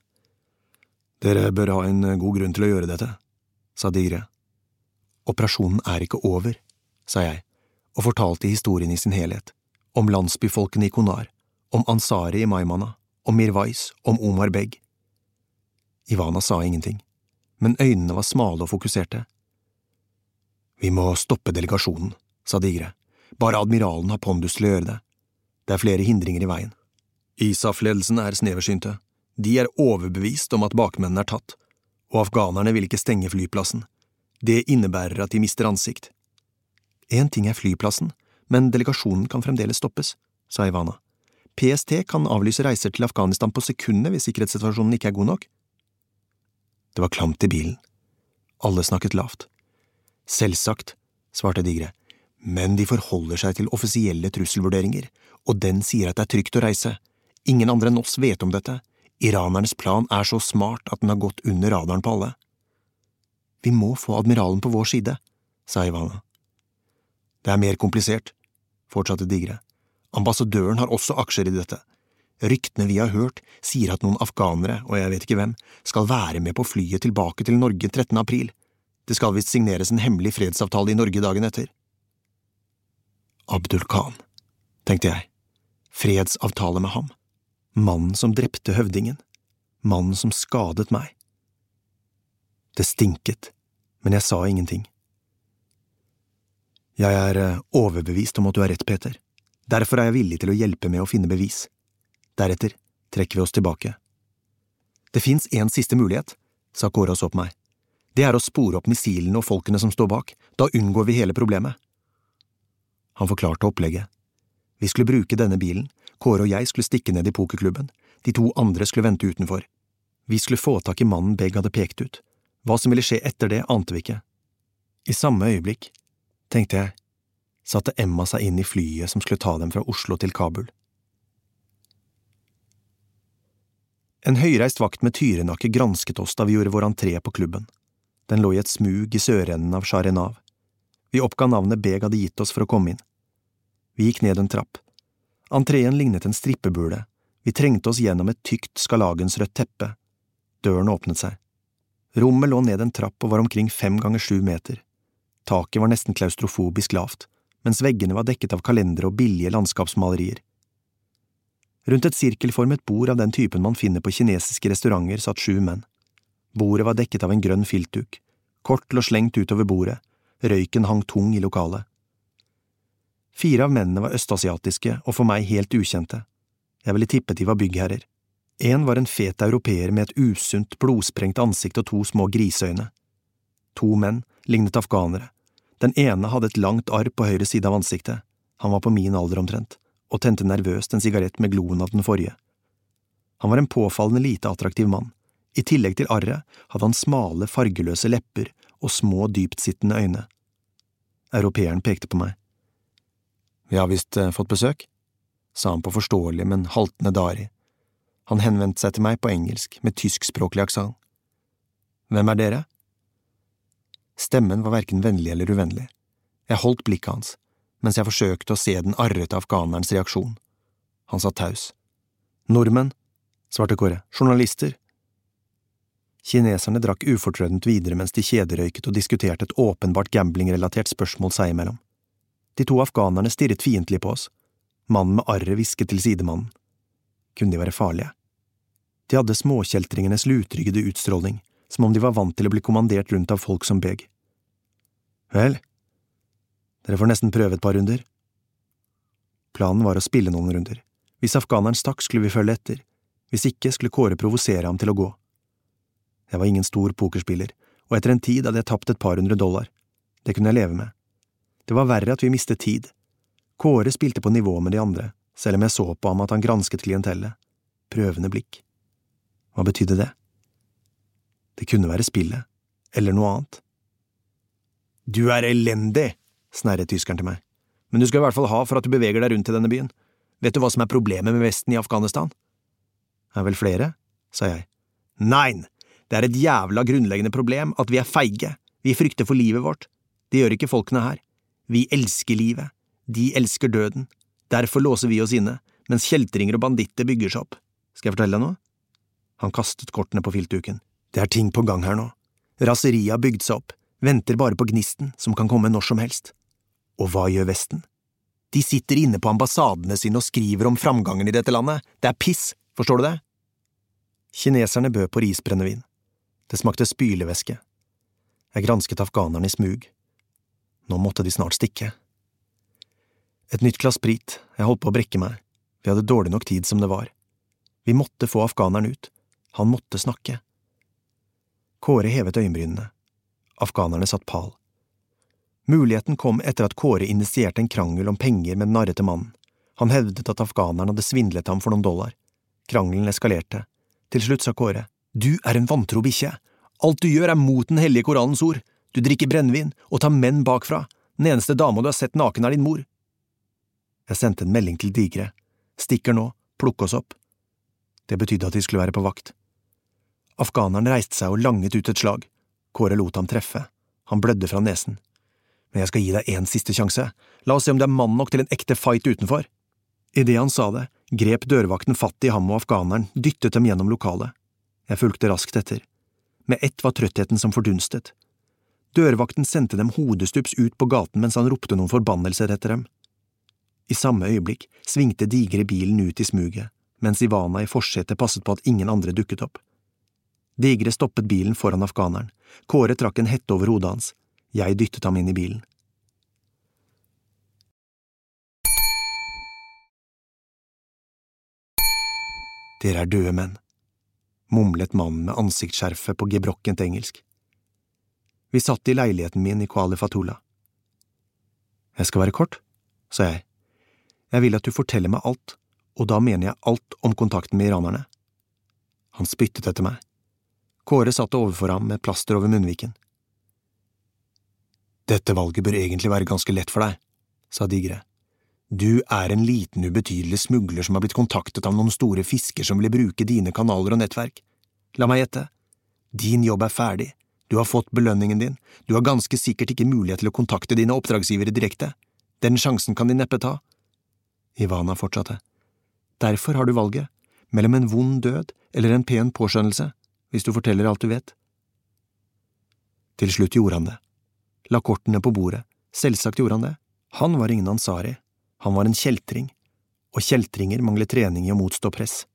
Dere bør ha en god grunn til å gjøre dette, sa Digre. Operasjonen er ikke over, sa jeg, og fortalte historien i sin helhet, om landsbyfolkene i Konar, om Ansari i Maimana, om Mirwais, om Omar Beg. Ivana sa ingenting, men øynene var smale og fokuserte. Vi må stoppe delegasjonen, sa Digre, bare admiralen har pondus til å gjøre det. Det er flere hindringer i veien. ISAF-ledelsen er sneversynte. De er overbevist om at bakmennene er tatt, og afghanerne vil ikke stenge flyplassen. Det innebærer at de mister ansikt. Én ting er flyplassen, men delegasjonen kan fremdeles stoppes, sa Ivana. PST kan avlyse reiser til Afghanistan på sekundet hvis sikkerhetssituasjonen ikke er god nok. Det var klamt i bilen. Alle snakket lavt. Selvsagt, svarte Digre, men de forholder seg til offisielle trusselvurderinger, og den sier at det er trygt å reise. Ingen andre enn oss vet om dette. Iranernes plan er så smart at den har gått under radaren på alle. Vi må få admiralen på vår side, sa Ivana. Det er mer komplisert, fortsatte Digre. Ambassadøren har også aksjer i dette. Ryktene vi har hørt, sier at noen afghanere, og jeg vet ikke hvem, skal være med på flyet tilbake til Norge 13. april. Det skal visst signeres en hemmelig fredsavtale i Norge dagen etter. Abdul Khan, tenkte jeg. Fredsavtale med ham mannen som drepte høvdingen, mannen som skadet meg. Det stinket, men jeg sa ingenting. Jeg er eh, overbevist om at du har rett, Peter. Derfor er jeg villig til å hjelpe med å finne bevis. Deretter trekker vi oss tilbake. Det fins en siste mulighet, sa Kåre og så på meg. Det er å spore opp missilene og folkene som står bak. Da unngår vi hele problemet. Han forklarte opplegget. Vi skulle bruke denne bilen Kåre og jeg skulle stikke ned i pokerklubben, de to andre skulle vente utenfor. Vi skulle få tak i mannen Beg hadde pekt ut. Hva som ville skje etter det, ante vi ikke. I samme øyeblikk, tenkte jeg, satte Emma seg inn i flyet som skulle ta dem fra Oslo til Kabul. En høyreist vakt med tyrenakke gransket oss da vi gjorde vår entré på klubben. Den lå i et smug i sørenden av Sharenav. Vi oppga navnet Beg hadde gitt oss for å komme inn. Vi gikk ned en trapp. Entreen lignet en strippebule, vi trengte oss gjennom et tykt skalagensrødt teppe. Døren åpnet seg. Rommet lå ned en trapp og var omkring fem ganger sju meter. Taket var nesten klaustrofobisk lavt, mens veggene var dekket av kalendere og billige landskapsmalerier. Rundt et sirkelformet bord av den typen man finner på kinesiske restauranter, satt sju menn. Bordet var dekket av en grønn filtduk, kort lå slengt utover bordet, røyken hang tung i lokalet. Fire av mennene var østasiatiske og for meg helt ukjente. Jeg ville tippet de var byggherrer. En var en fet europeer med et usunt, blodsprengt ansikt og to små griseøyne. To menn lignet afghanere. Den ene hadde et langt arr på høyre side av ansiktet, han var på min alder omtrent, og tente nervøst en sigarett med gloen av den forrige. Han var en påfallende lite attraktiv mann. I tillegg til arret hadde han smale, fargeløse lepper og små, dyptsittende øyne. Europeeren pekte på meg. Vi har visst eh, fått besøk, sa han på forståelig, men haltende dari. Han henvendte seg til meg på engelsk med tyskspråklig aksent. Hvem er dere? Stemmen var verken vennlig eller uvennlig. Jeg holdt blikket hans, mens jeg forsøkte å se den arrete afghanerens reaksjon. Han sa taus. Nordmenn, svarte Kåre, journalister, Kineserne drakk ufortrødent videre mens de kjederøyket og diskuterte et åpenbart gamblingrelatert spørsmål seg imellom. De to afghanerne stirret fiendtlig på oss. Mannen med arret hvisket til sidemannen. Kunne de være farlige? De hadde småkjeltringenes lutryggede utstråling, som om de var vant til å bli kommandert rundt av folk som beg. Vel, dere får nesten prøve et par runder. Planen var å spille noen runder. Hvis afghaneren stakk, skulle vi følge etter. Hvis ikke, skulle Kåre provosere ham til å gå. Jeg var ingen stor pokerspiller, og etter en tid hadde jeg tapt et par hundre dollar. Det kunne jeg leve med. Det var verre at vi mistet tid. Kåre spilte på nivå med de andre, selv om jeg så på ham at han gransket klientellet. Prøvende blikk. Hva betydde det? Det kunne være spillet, eller noe annet. Du er elendig, snerret tyskeren til meg, men du skal i hvert fall ha for at du beveger deg rundt i denne byen. Vet du hva som er problemet med Vesten i Afghanistan? Er vel flere, sa jeg. Nein, det er et jævla grunnleggende problem at vi er feige, vi frykter for livet vårt. Det gjør ikke folkene her. Vi elsker livet, de elsker døden. Derfor låser vi oss inne, mens kjeltringer og banditter bygger seg opp. Skal jeg fortelle deg noe? Han kastet kortene på filtduken. Det er ting på gang her nå. Raseriet har bygd seg opp, venter bare på gnisten, som kan komme når som helst. Og hva gjør Vesten? De sitter inne på ambassadene sine og skriver om framgangen i dette landet. Det er piss, forstår du det? Kineserne bød på risbrennevin. Det smakte spylevæske. Jeg gransket afghanerne i smug. Nå måtte de snart stikke. Et nytt glass sprit, jeg holdt på å brekke meg, vi hadde dårlig nok tid som det var. Vi måtte få afghaneren ut, han måtte snakke. Kåre hevet øyenbrynene. Afghanerne satt pal. Muligheten kom etter at Kåre initierte en krangel om penger med den narrete mannen. Han hevdet at afghaneren hadde svindlet ham for noen dollar. Krangelen eskalerte. Til slutt sa Kåre, du er en vantro bikkje. Alt du gjør er mot den hellige Koranens ord. Du drikker brennevin og tar menn bakfra. Den eneste dama du har sett naken, er din mor. Jeg sendte en melding til Digre. Stikker nå, plukk oss opp. Det betydde at de skulle være på vakt. Afghaneren reiste seg og langet ut et slag. Kåre lot ham treffe. Han blødde fra nesen. Men jeg skal gi deg en siste sjanse. La oss se om du er mann nok til en ekte fight utenfor. Idet han sa det, grep dørvakten fatt i ham og afghaneren, dyttet dem gjennom lokalet. Jeg fulgte raskt etter. Med ett var trøttheten som fordunstet. Dørvakten sendte dem hodestups ut på gaten mens han ropte noen forbannelser etter dem. I samme øyeblikk svingte digre bilen ut i smuget, mens Ivana i forsetet passet på at ingen andre dukket opp. Digre stoppet bilen foran afghaneren, Kåre trakk en hette over hodet hans, jeg dyttet ham inn i bilen. Dere er døde menn mumlet mannen med ansiktsskjerfet på gebrokkent engelsk. Vi satt i leiligheten min i Kuali Fatula. Jeg skal være kort, sa jeg. Jeg vil at du forteller meg alt, og da mener jeg alt om kontakten med iranerne. Han spyttet etter meg. Kåre satt overfor ham med plaster over munnviken. Dette valget bør egentlig være ganske lett for deg, sa Digre. Du er en liten, ubetydelig smugler som har blitt kontaktet av noen store fisker som vil bruke dine kanaler og nettverk. La meg gjette. Din jobb er ferdig, du har fått belønningen din, du har ganske sikkert ikke mulighet til å kontakte dine oppdragsgivere direkte. Den sjansen kan de neppe ta. Ivana fortsatte. Derfor har du valget, mellom en vond død eller en pen påskjønnelse, hvis du forteller alt du vet. Til slutt gjorde han det. La kortene på bordet, selvsagt gjorde han det. Han var ingen ansari, han var en kjeltring, og kjeltringer mangler trening i å motstå press.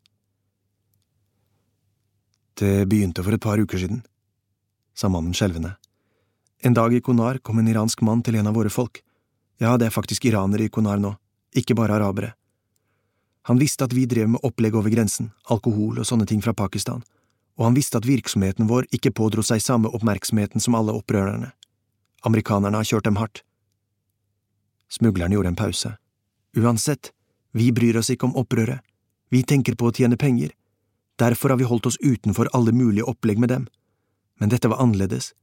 Det begynte for et par uker siden, sa mannen skjelvende. En dag i Konar kom en iransk mann til en av våre folk. Ja, det er faktisk iranere i Konar nå, ikke bare arabere. Han visste at vi drev med opplegg over grensen, alkohol og sånne ting fra Pakistan, og han visste at virksomheten vår ikke pådro seg samme oppmerksomheten som alle opprørerne. Amerikanerne har kjørt dem hardt. Smugleren gjorde en pause. Uansett, vi bryr oss ikke om opprøret, vi tenker på å tjene penger, derfor har vi holdt oss utenfor alle mulige opplegg med dem. Men dette var annerledes,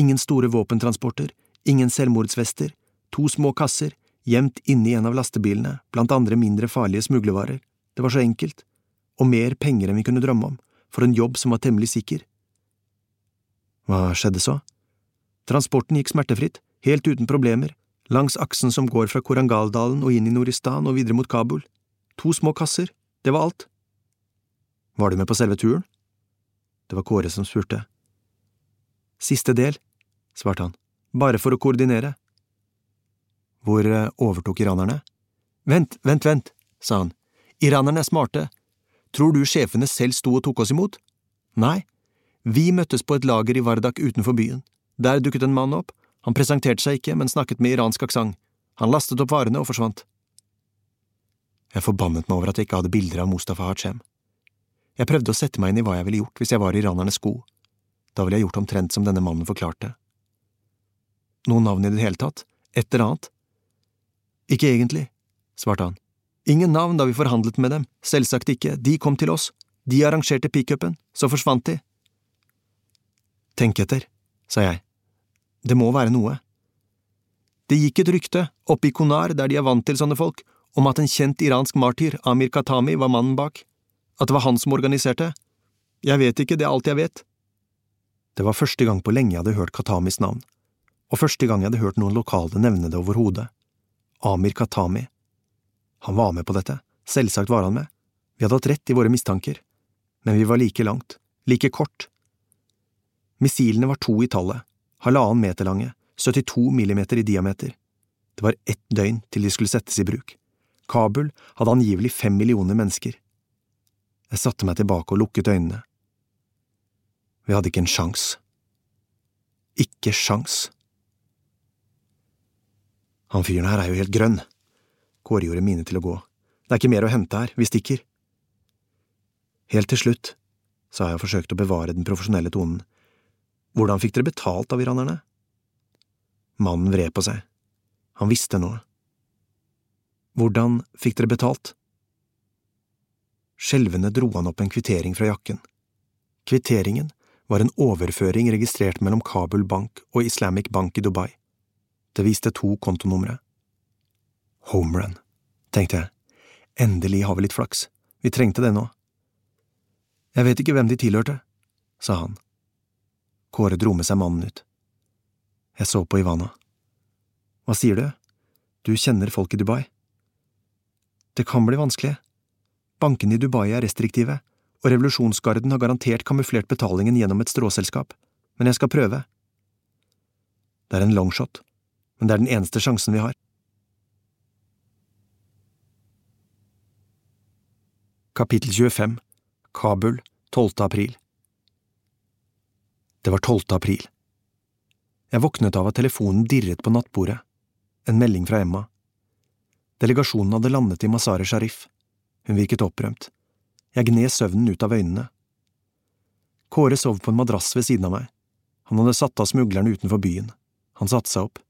ingen store våpentransporter, ingen selvmordsvester, to små kasser, gjemt inni en av lastebilene, blant andre mindre farlige smuglervarer, det var så enkelt, og mer penger enn vi kunne drømme om, for en jobb som var temmelig sikker. Hva skjedde så? Transporten gikk smertefritt, helt uten problemer, langs aksen som går fra Korangaldalen og inn i Noristan og videre mot Kabul. To små kasser, det var alt. Var du med på selve turen? Det var Kåre som spurte. Siste del, svarte han, bare for å koordinere. Hvor eh, overtok iranerne? Vent, vent, vent, sa han, iranerne er smarte. Tror du sjefene selv sto og tok oss imot? Nei, vi møttes på et lager i Vardak utenfor byen. Der dukket en mann opp, han presenterte seg ikke, men snakket med iransk aksent. Han lastet opp varene og forsvant. Jeg forbannet meg over at jeg ikke hadde bilder av Mustafa Hachem. Jeg prøvde å sette meg inn i hva jeg ville gjort hvis jeg var i iranernes sko. Da ville jeg gjort omtrent som denne mannen forklarte. Noe navn i det hele tatt? Et eller annet? Ikke egentlig, svarte han. Ingen navn da vi forhandlet med dem, selvsagt ikke, de kom til oss, de arrangerte pickupen, så forsvant de. Tenk etter, sa jeg. Det må være noe. Det gikk et rykte, oppe i Konar, der de er vant til sånne folk, om at en kjent iransk martyr, Amir Katami, var mannen bak. At det var han som organiserte. Jeg vet ikke, det er alt jeg vet. Det var første gang på lenge jeg hadde hørt Katamis navn, og første gang jeg hadde hørt noen lokale nevne det overhodet. Amir Katami. Han var med på dette, selvsagt var han med, vi hadde hatt rett i våre mistanker, men vi var like langt, like kort. Missilene var to i tallet, halvannen meter lange, 72 millimeter i diameter. Det var ett døgn til de skulle settes i bruk. Kabul hadde angivelig fem millioner mennesker. Jeg satte meg tilbake og lukket øynene. Vi hadde ikke en sjans. Ikke sjans. Han fyren her er jo helt grønn. Kåre gjorde mine til å gå. Det er ikke mer å hente her, vi stikker. Helt til slutt, sa jeg og forsøkte å bevare den profesjonelle tonen, hvordan fikk dere betalt av iranerne? Mannen vred på seg. Han visste noe. Hvordan fikk dere betalt? Skjelvende dro han opp en kvittering fra jakken. Kvitteringen var en overføring registrert mellom Kabul Bank og Islamic Bank i Dubai. Det viste to kontonumre. Homerun, tenkte jeg. Endelig har vi litt flaks. Vi trengte det nå. Jeg vet ikke hvem de tilhørte, sa han. Kåre dro med seg mannen ut. Jeg så på Ivana. Hva sier du? Du kjenner folk i Dubai? Det kan bli vanskelig. Bankene i Dubai er restriktive, og revolusjonsgarden har garantert kamuflert betalingen gjennom et stråselskap, men jeg skal prøve. Det er en longshot, men det er den eneste sjansen vi har. Kapittel 25 Kabul 12. april det var 12. april. Jeg våknet av at telefonen dirret på nattbordet. En melding fra Emma. Delegasjonen hadde landet i Masare Sharif. Hun virket opprømt. Jeg gned søvnen ut av øynene. Kåre sov på en madrass ved siden av meg. Han hadde satt av smuglerne utenfor byen. Han satte seg opp.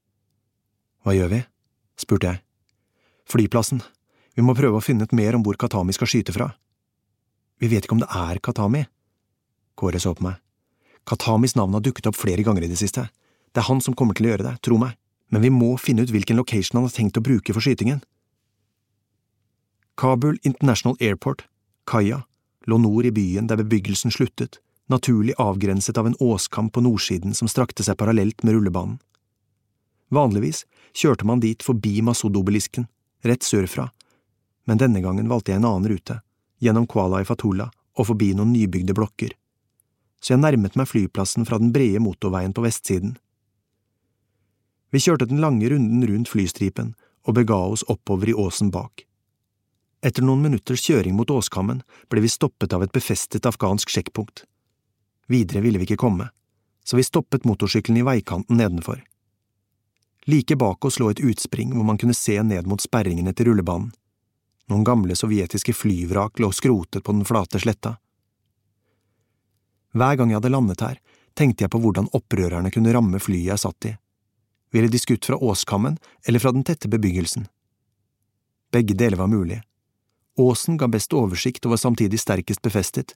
Hva gjør vi? spurte jeg. Flyplassen. Vi må prøve å finne ut mer om hvor Katami skal skyte fra. Vi vet ikke om det er Katami. Kåre så på meg. Katamis navn har dukket opp flere ganger i det siste. Det er han som kommer til å gjøre det, tro meg, men vi må finne ut hvilken location han har tenkt å bruke for skytingen. Kabul International Airport, kaia, lå nord i byen der bebyggelsen sluttet, naturlig avgrenset av en åskam på nordsiden som strakte seg parallelt med rullebanen. Vanligvis kjørte man dit forbi Masud-obelisken, rett sørfra, men denne gangen valgte jeg en annen rute, gjennom Kuala i Fatullah og forbi noen nybygde blokker, så jeg nærmet meg flyplassen fra den brede motorveien på vestsiden. Vi kjørte den lange runden rundt flystripen og bega oss oppover i åsen bak. Etter noen minutters kjøring mot åskammen ble vi stoppet av et befestet afghansk sjekkpunkt. Videre ville vi ikke komme, så vi stoppet motorsykkelen i veikanten nedenfor. Like bak oss lå et utspring hvor man kunne se ned mot sperringene til rullebanen. Noen gamle sovjetiske flyvrak lå skrotet på den flate sletta. Hver gang jeg hadde landet her, tenkte jeg på hvordan opprørerne kunne ramme flyet jeg satt i. Ville de skutt fra åskammen eller fra den tette bebyggelsen? Begge deler var mulig. Åsen ga best oversikt og var samtidig sterkest befestet.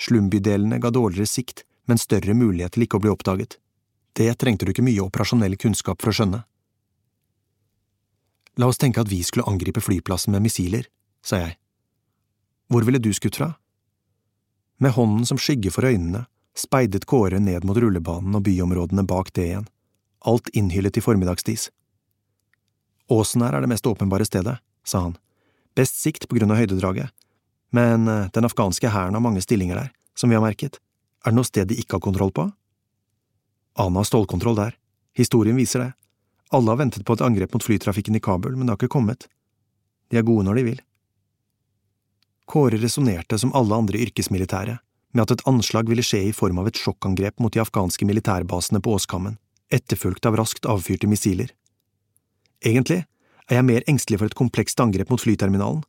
Slumbydelene ga dårligere sikt, men større mulighet til ikke å bli oppdaget. Det trengte du ikke mye operasjonell kunnskap for å skjønne. La oss tenke at vi skulle angripe flyplassen med missiler, sa jeg. Hvor ville du skutt fra? Med hånden som skygge for øynene speidet Kåre ned mot rullebanen og byområdene bak det igjen, alt innhyllet i formiddagsdis. Åsen her er det mest åpenbare stedet, sa han, best sikt på grunn av høydedraget, men eh, den afghanske hæren har mange stillinger der, som vi har merket, er det noe sted de ikke har kontroll på? Ana har stålkontroll der, historien viser det, alle har ventet på et angrep mot flytrafikken i Kabul, men det har ikke kommet. De er gode når de vil. Kåre resonnerte som alle andre yrkesmilitære, med at et anslag ville skje i form av et sjokkangrep mot de afghanske militærbasene på Åskammen, etterfulgt av raskt avfyrte missiler. Egentlig er jeg mer engstelig for et komplekst angrep mot flyterminalen,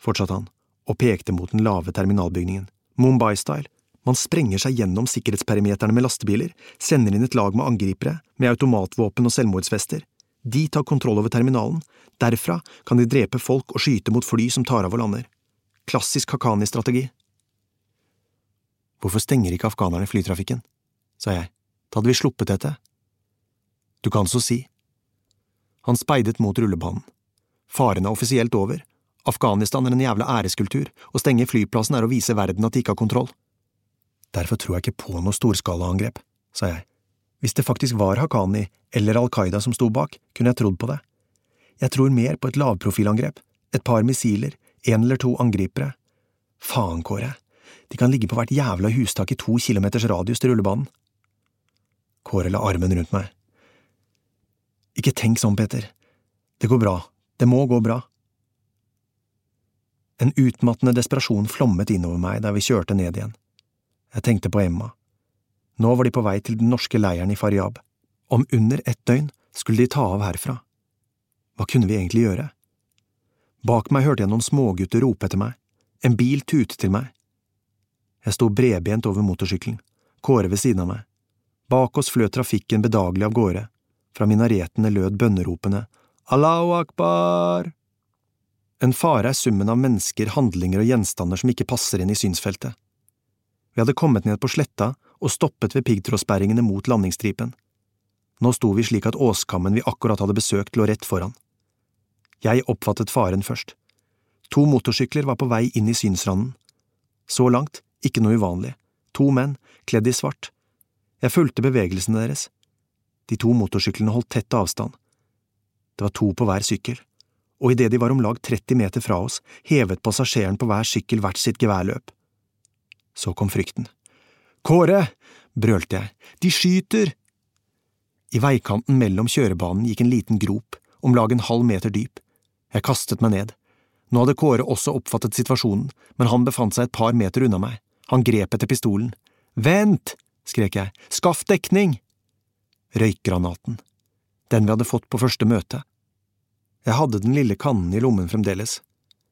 fortsatte han, og pekte mot den lave terminalbygningen, Mumbai-style, man sprenger seg gjennom sikkerhetsperimeterne med lastebiler, sender inn et lag med angripere, med automatvåpen og selvmordsvester. De tar kontroll over terminalen, derfra kan de drepe folk og skyte mot fly som tar av og lander. Klassisk Haqqani-strategi. Hvorfor stenger ikke afghanerne flytrafikken? sa jeg, da hadde vi sluppet dette. Du kan så si. Han speidet mot rullebanen. Faren er offisielt over. Afghanistan er en jævla æreskultur, å stenge flyplassen er å vise verden at de ikke har kontroll. Derfor tror jeg ikke på noe storskalaangrep, sa jeg. Hvis det faktisk var Haqqani eller Al Qaida som sto bak, kunne jeg trodd på det. Jeg tror mer på et lavprofilangrep, et par missiler, en eller to angripere. Faen, Kåre, de kan ligge på hvert jævla hustak i to kilometers radius til rullebanen. Kåre la armen rundt meg. Ikke tenk sånn, Peter. Det går bra. Det må gå bra. En utmattende desperasjon flommet innover meg da vi kjørte ned igjen. Jeg tenkte på Emma. Nå var de på vei til den norske leiren i Faryab. Om under ett døgn skulle de ta av herfra. Hva kunne vi egentlig gjøre? Bak meg hørte jeg noen smågutter rope etter meg. En bil tute til meg. Jeg sto bredbent over motorsykkelen, Kåre ved siden av meg. Bak oss fløt trafikken bedagelig av gårde. Fra minaretene lød bønneropene Allahu akbar! En fare er summen av mennesker, handlinger og gjenstander som ikke passer inn i synsfeltet. Vi hadde kommet ned på sletta og stoppet ved piggtrådsperringene mot landingsstripen. Nå sto vi slik at åskammen vi akkurat hadde besøkt, lå rett foran. Jeg oppfattet faren først. To motorsykler var på vei inn i synsranden. Så langt, ikke noe uvanlig. To menn, kledd i svart. Jeg fulgte bevegelsene deres. De to motorsyklene holdt tett avstand. Det var to på hver sykkel, og idet de var om lag 30 meter fra oss, hevet passasjeren på hver sykkel hvert sitt geværløp. Så kom frykten. Kåre! brølte jeg, de skyter! I veikanten mellom kjørebanen gikk en liten grop, om lag en halv meter dyp. Jeg kastet meg ned. Nå hadde Kåre også oppfattet situasjonen, men han befant seg et par meter unna meg. Han grep etter pistolen. Vent! skrek jeg. Skaff dekning! Røykgranaten. Den vi hadde fått på første møte. Jeg hadde den lille kannen i lommen fremdeles.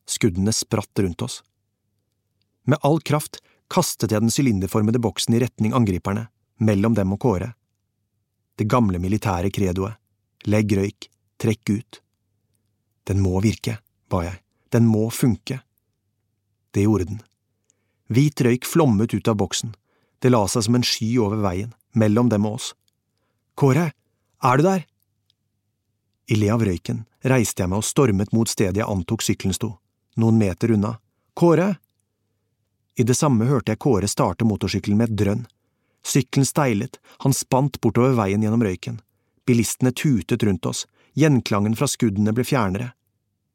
Skuddene spratt rundt oss. Med all kraft kastet jeg den sylinderformede boksen i retning angriperne, mellom dem og Kåre. Det gamle militære kredoet, legg røyk, trekk ut. Den må virke, ba jeg, den må funke. Det gjorde den. Hvit røyk flommet ut av boksen, det la seg som en sky over veien, mellom dem og oss. Kåre, er du der? I le av røyken reiste jeg meg og stormet mot stedet jeg antok sykkelen sto. noen meter unna. Kåre! I det samme hørte jeg Kåre starte motorsykkelen med et drønn. Sykkelen steilet, han spant bortover veien gjennom røyken. Bilistene tutet rundt oss, gjenklangen fra skuddene ble fjernere.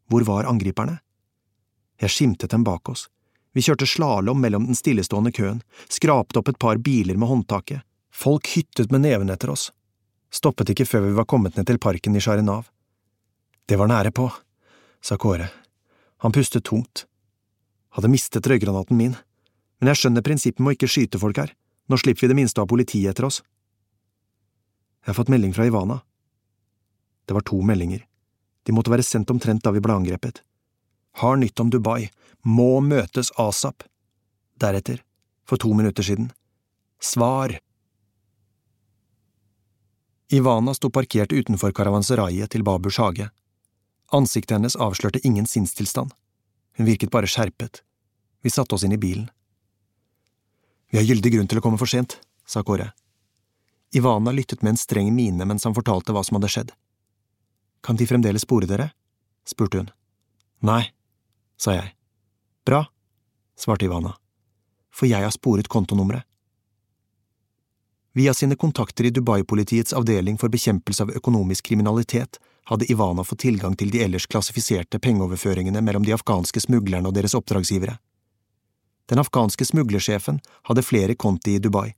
Hvor var angriperne? Jeg skimtet dem bak oss. Vi kjørte slalåm mellom den stillestående køen, skrapte opp et par biler med håndtaket. Folk hyttet med neven etter oss. Stoppet ikke før vi var kommet ned til parken i Sharinav. Det var nære på, sa Kåre. Han pustet tungt. Hadde mistet røygranaten min, men jeg skjønner prinsippet med å ikke skyte folk her, nå slipper vi det minste av politiet etter oss. Jeg har fått melding fra Ivana. Det var to meldinger. De måtte være sendt omtrent da vi ble angrepet. Har nytt om Dubai, må møtes asap. Deretter, for to minutter siden, svar. Ivana sto parkert utenfor karavanseraiet til Baburs hage. Ansiktet hennes avslørte ingen sinnstilstand. Hun virket bare skjerpet. Vi satte oss inn i bilen. Vi har gyldig grunn til å komme for sent, sa Kåre. Ivana lyttet med en streng mine mens han fortalte hva som hadde skjedd. Kan de fremdeles spore dere? spurte hun. Nei, sa jeg. Bra, svarte Ivana, for jeg har sporet kontonummeret. Via sine kontakter i Dubai-politiets avdeling for bekjempelse av økonomisk kriminalitet hadde Ivana fått tilgang til de ellers klassifiserte pengeoverføringene mellom de afghanske smuglerne og deres oppdragsgivere. Den afghanske smuglersjefen hadde flere konti i Dubai.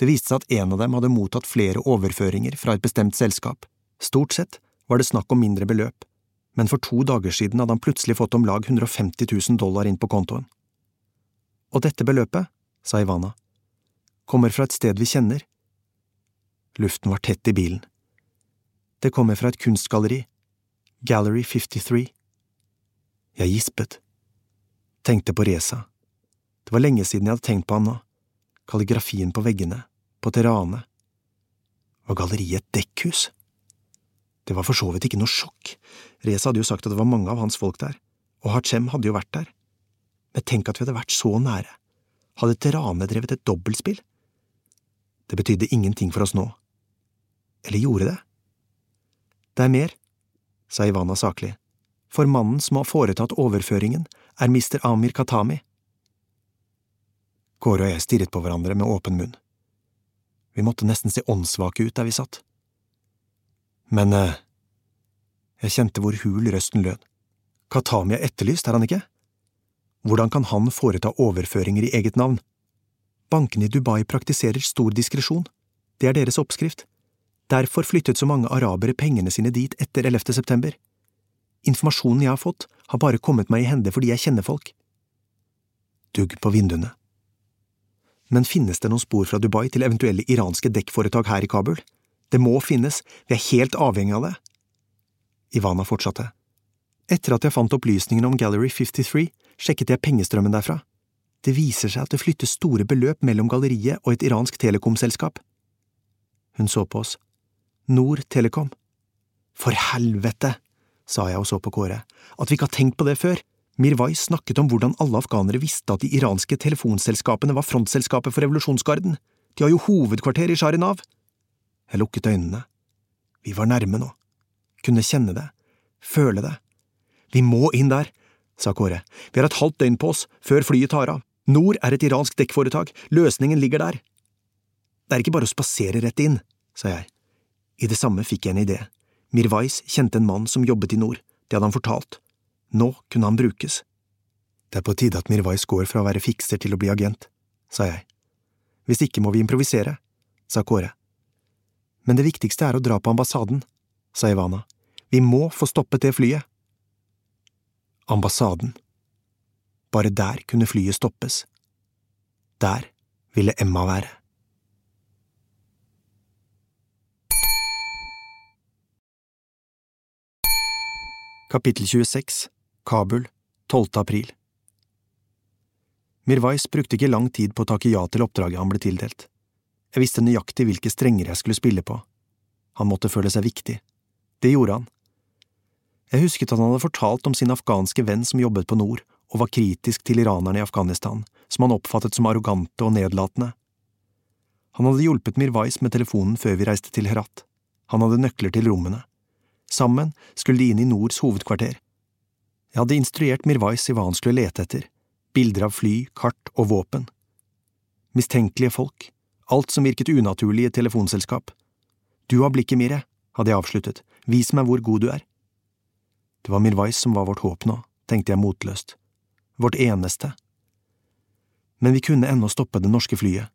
Det viste seg at en av dem hadde mottatt flere overføringer fra et bestemt selskap. Stort sett var det snakk om mindre beløp, men for to dager siden hadde han plutselig fått om lag 150 000 dollar inn på kontoen. Og dette beløpet, sa Ivana, kommer fra et sted vi kjenner. Luften var tett i bilen. Det kommer fra et kunstgalleri, Gallery 53. Jeg gispet. Tenkte på Reza. Det var lenge siden jeg hadde tenkt på han nå. Kalligrafien på veggene, på terranet. Var galleriet et dekkhus? Det var for så vidt ikke noe sjokk, Reza hadde jo sagt at det var mange av hans folk der, og Hachem hadde jo vært der. Men tenk at vi hadde vært så nære. Hadde Terane drevet et dobbeltspill? Det betydde ingenting for oss nå. Eller gjorde det? Det er mer, sa Ivana saklig, for mannen som har foretatt overføringen, er Mr. Amir Katami. Kåre og jeg stirret på hverandre med åpen munn. Vi måtte nesten se åndssvake ut der vi satt. Men eh, jeg kjente hvor hul røsten lød. Katami er etterlyst, er han ikke? Hvordan kan han foreta overføringer i eget navn? Bankene i Dubai praktiserer stor diskresjon. Det er deres oppskrift. Derfor flyttet så mange arabere pengene sine dit etter 11. september. Informasjonen jeg har fått, har bare kommet meg i hende fordi jeg kjenner folk. Dugg på vinduene. Men finnes det noen spor fra Dubai til eventuelle iranske dekkforetak her i Kabul? Det må finnes, vi er helt avhengig av det. Ivana fortsatte. Etter at jeg fant opplysningene om Gallery 53, sjekket jeg pengestrømmen derfra. Det viser seg at det flyttes store beløp mellom galleriet og et iransk telekomselskap. Hun så på oss. Nord Telekom. For helvete, sa jeg og så på Kåre, at vi ikke har tenkt på det før. Mirwai snakket om hvordan alle afghanere visste at de iranske telefonselskapene var frontselskapet for revolusjonsgarden. De har jo hovedkvarter i Sharinav. Jeg lukket øynene. Vi var nærme nå. Kunne kjenne det. Føle det. Vi må inn der, sa Kåre. Vi har et halvt døgn på oss, før flyet tar av. Nord er et iransk dekkforetak. Løsningen ligger der. Det er ikke bare å spasere rett inn, sa jeg. I det samme fikk jeg en idé. Mirwais kjente en mann som jobbet i nord, det hadde han fortalt. Nå kunne han brukes. Det er på tide at Mirwais går fra å være fikser til å bli agent, sa jeg. Hvis ikke må vi improvisere, sa Kåre. Men det viktigste er å dra på ambassaden, sa Ivana. Vi må få stoppet det flyet. Ambassaden. Bare der kunne flyet stoppes. Der ville Emma være. Kapittel 26 Kabul 12. april Mirwais brukte ikke lang tid på å takke ja til oppdraget han ble tildelt. Jeg visste nøyaktig hvilke strenger jeg skulle spille på. Han måtte føle seg viktig. Det gjorde han. Jeg husket at han hadde fortalt om sin afghanske venn som jobbet på nord og var kritisk til iranerne i Afghanistan, som han oppfattet som arrogante og nedlatende. Han hadde hjulpet Mirwais med telefonen før vi reiste til Herat. Han hadde nøkler til rommene. Sammen skulle de inn i Nords hovedkvarter. Jeg hadde instruert Mirwais i hva han skulle lete etter, bilder av fly, kart og våpen. Mistenkelige folk, alt som virket unaturlig i et telefonselskap. Du har blikket, Mire, hadde jeg avsluttet, vis meg hvor god du er. Det var Mirwais som var vårt håp nå, tenkte jeg motløst. Vårt eneste. Men vi kunne ennå stoppe det norske flyet.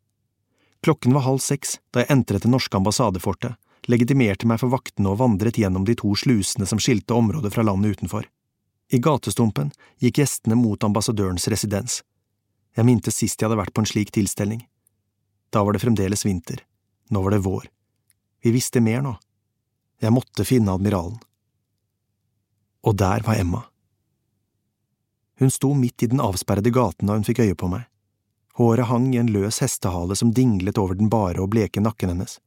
Klokken var halv seks da jeg entret det norske ambassadefortet, legitimerte meg for vaktene og vandret gjennom de to slusene som skilte området fra landet utenfor. I gatestumpen gikk gjestene mot ambassadørens residens. Jeg mintes sist jeg hadde vært på en slik tilstelning. Da var det fremdeles vinter. Nå var det vår. Vi visste mer nå. Jeg måtte finne admiralen. Og der var Emma. Hun sto midt i den avsperrede gaten da hun fikk øye på meg. Håret hang i en løs hestehale som dinglet over den bare og bleke nakken hennes.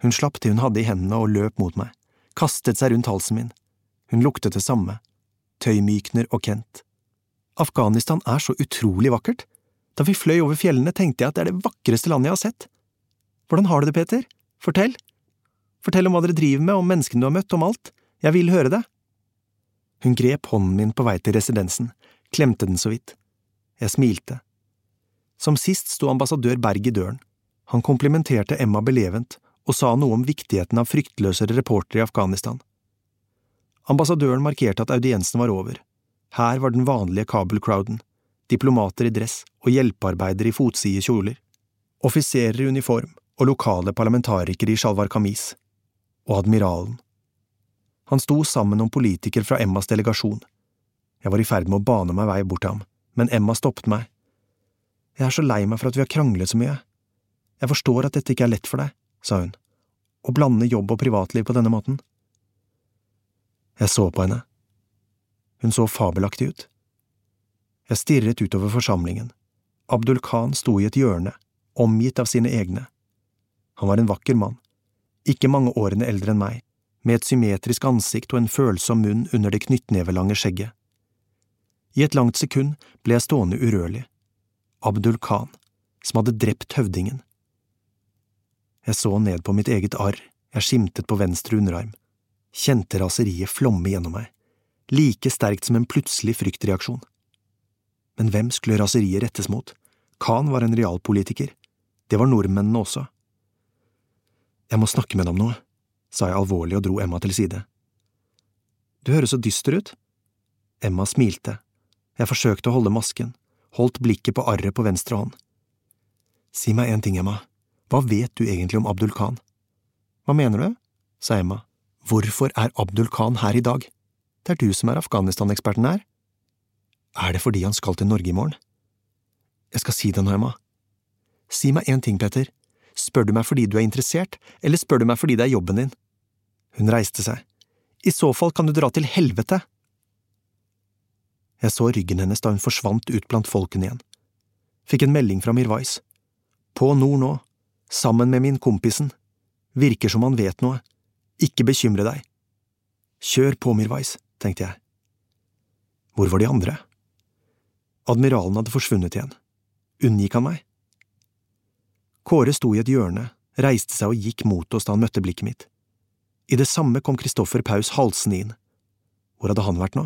Hun slapp det hun hadde i hendene og løp mot meg, kastet seg rundt halsen min. Hun luktet det samme, Tøymykner og Kent. Afghanistan er så utrolig vakkert. Da vi fløy over fjellene, tenkte jeg at det er det vakreste landet jeg har sett. Hvordan har du det, Peter? Fortell. Fortell om hva dere driver med, om menneskene du har møtt, om alt. Jeg vil høre det. Hun grep hånden min på vei til residensen, klemte den så vidt. Jeg smilte. Som sist sto ambassadør Berg i døren. Han komplimenterte Emma belevent og sa noe om viktigheten av fryktløsere reportere i Afghanistan. Ambassadøren markerte at audiensen var over. Her var den vanlige kabelcrowden, diplomater i dress og hjelpearbeidere i fotside kjoler, offiserer i uniform og lokale parlamentarikere i sjalvar kamis, og admiralen. Han sto sammen om politikere fra Emmas delegasjon. Jeg var i ferd med å bane meg vei bort til ham, men Emma stoppet meg. Jeg er så lei meg for at vi har kranglet så mye. Jeg forstår at dette ikke er lett for deg, sa hun, å blande jobb og privatliv på denne måten. Jeg så på henne. Hun så fabelaktig ut. Jeg stirret utover forsamlingen. Abdul Khan sto i et hjørne, omgitt av sine egne. Han var en vakker mann, ikke mange årene eldre enn meg, med et symmetrisk ansikt og en følsom munn under det knyttnevelange skjegget. I et langt sekund ble jeg stående urørlig. Abdul Khan, som hadde drept høvdingen. Jeg så ned på mitt eget arr jeg skimtet på venstre underarm, kjente raseriet flomme gjennom meg, like sterkt som en plutselig fryktreaksjon. Men hvem skulle raseriet rettes mot? Khan var en realpolitiker. Det var nordmennene også. Jeg må snakke med dem noe, sa jeg alvorlig og dro Emma til side. Du høres så dyster ut. Emma smilte. Jeg forsøkte å holde masken, holdt blikket på arret på venstre hånd. Si meg en ting, Emma, hva vet du egentlig om Abdul Khan? Hva mener du? sa Emma. Hvorfor er Abdul Khan her i dag? Det er du som er Afghanistan-eksperten her. Er det fordi han skal til Norge i morgen? Jeg skal si det nå, Emma. Si meg en ting, Petter. Spør du meg fordi du er interessert, eller spør du meg fordi det er jobben din? Hun reiste seg. I så fall kan du dra til helvete. Jeg så ryggen hennes da hun forsvant ut blant folkene igjen. Fikk en melding fra Mirwais. På nord nå, sammen med min kompisen. Virker som han vet noe. Ikke bekymre deg. Kjør på, Mirwais, tenkte jeg. Hvor var de andre? Admiralen hadde forsvunnet igjen. Unngikk han meg? Kåre sto i et hjørne, reiste seg og gikk mot oss da han møtte blikket mitt. I det samme kom Kristoffer Paus halsende inn. Hvor hadde han vært nå?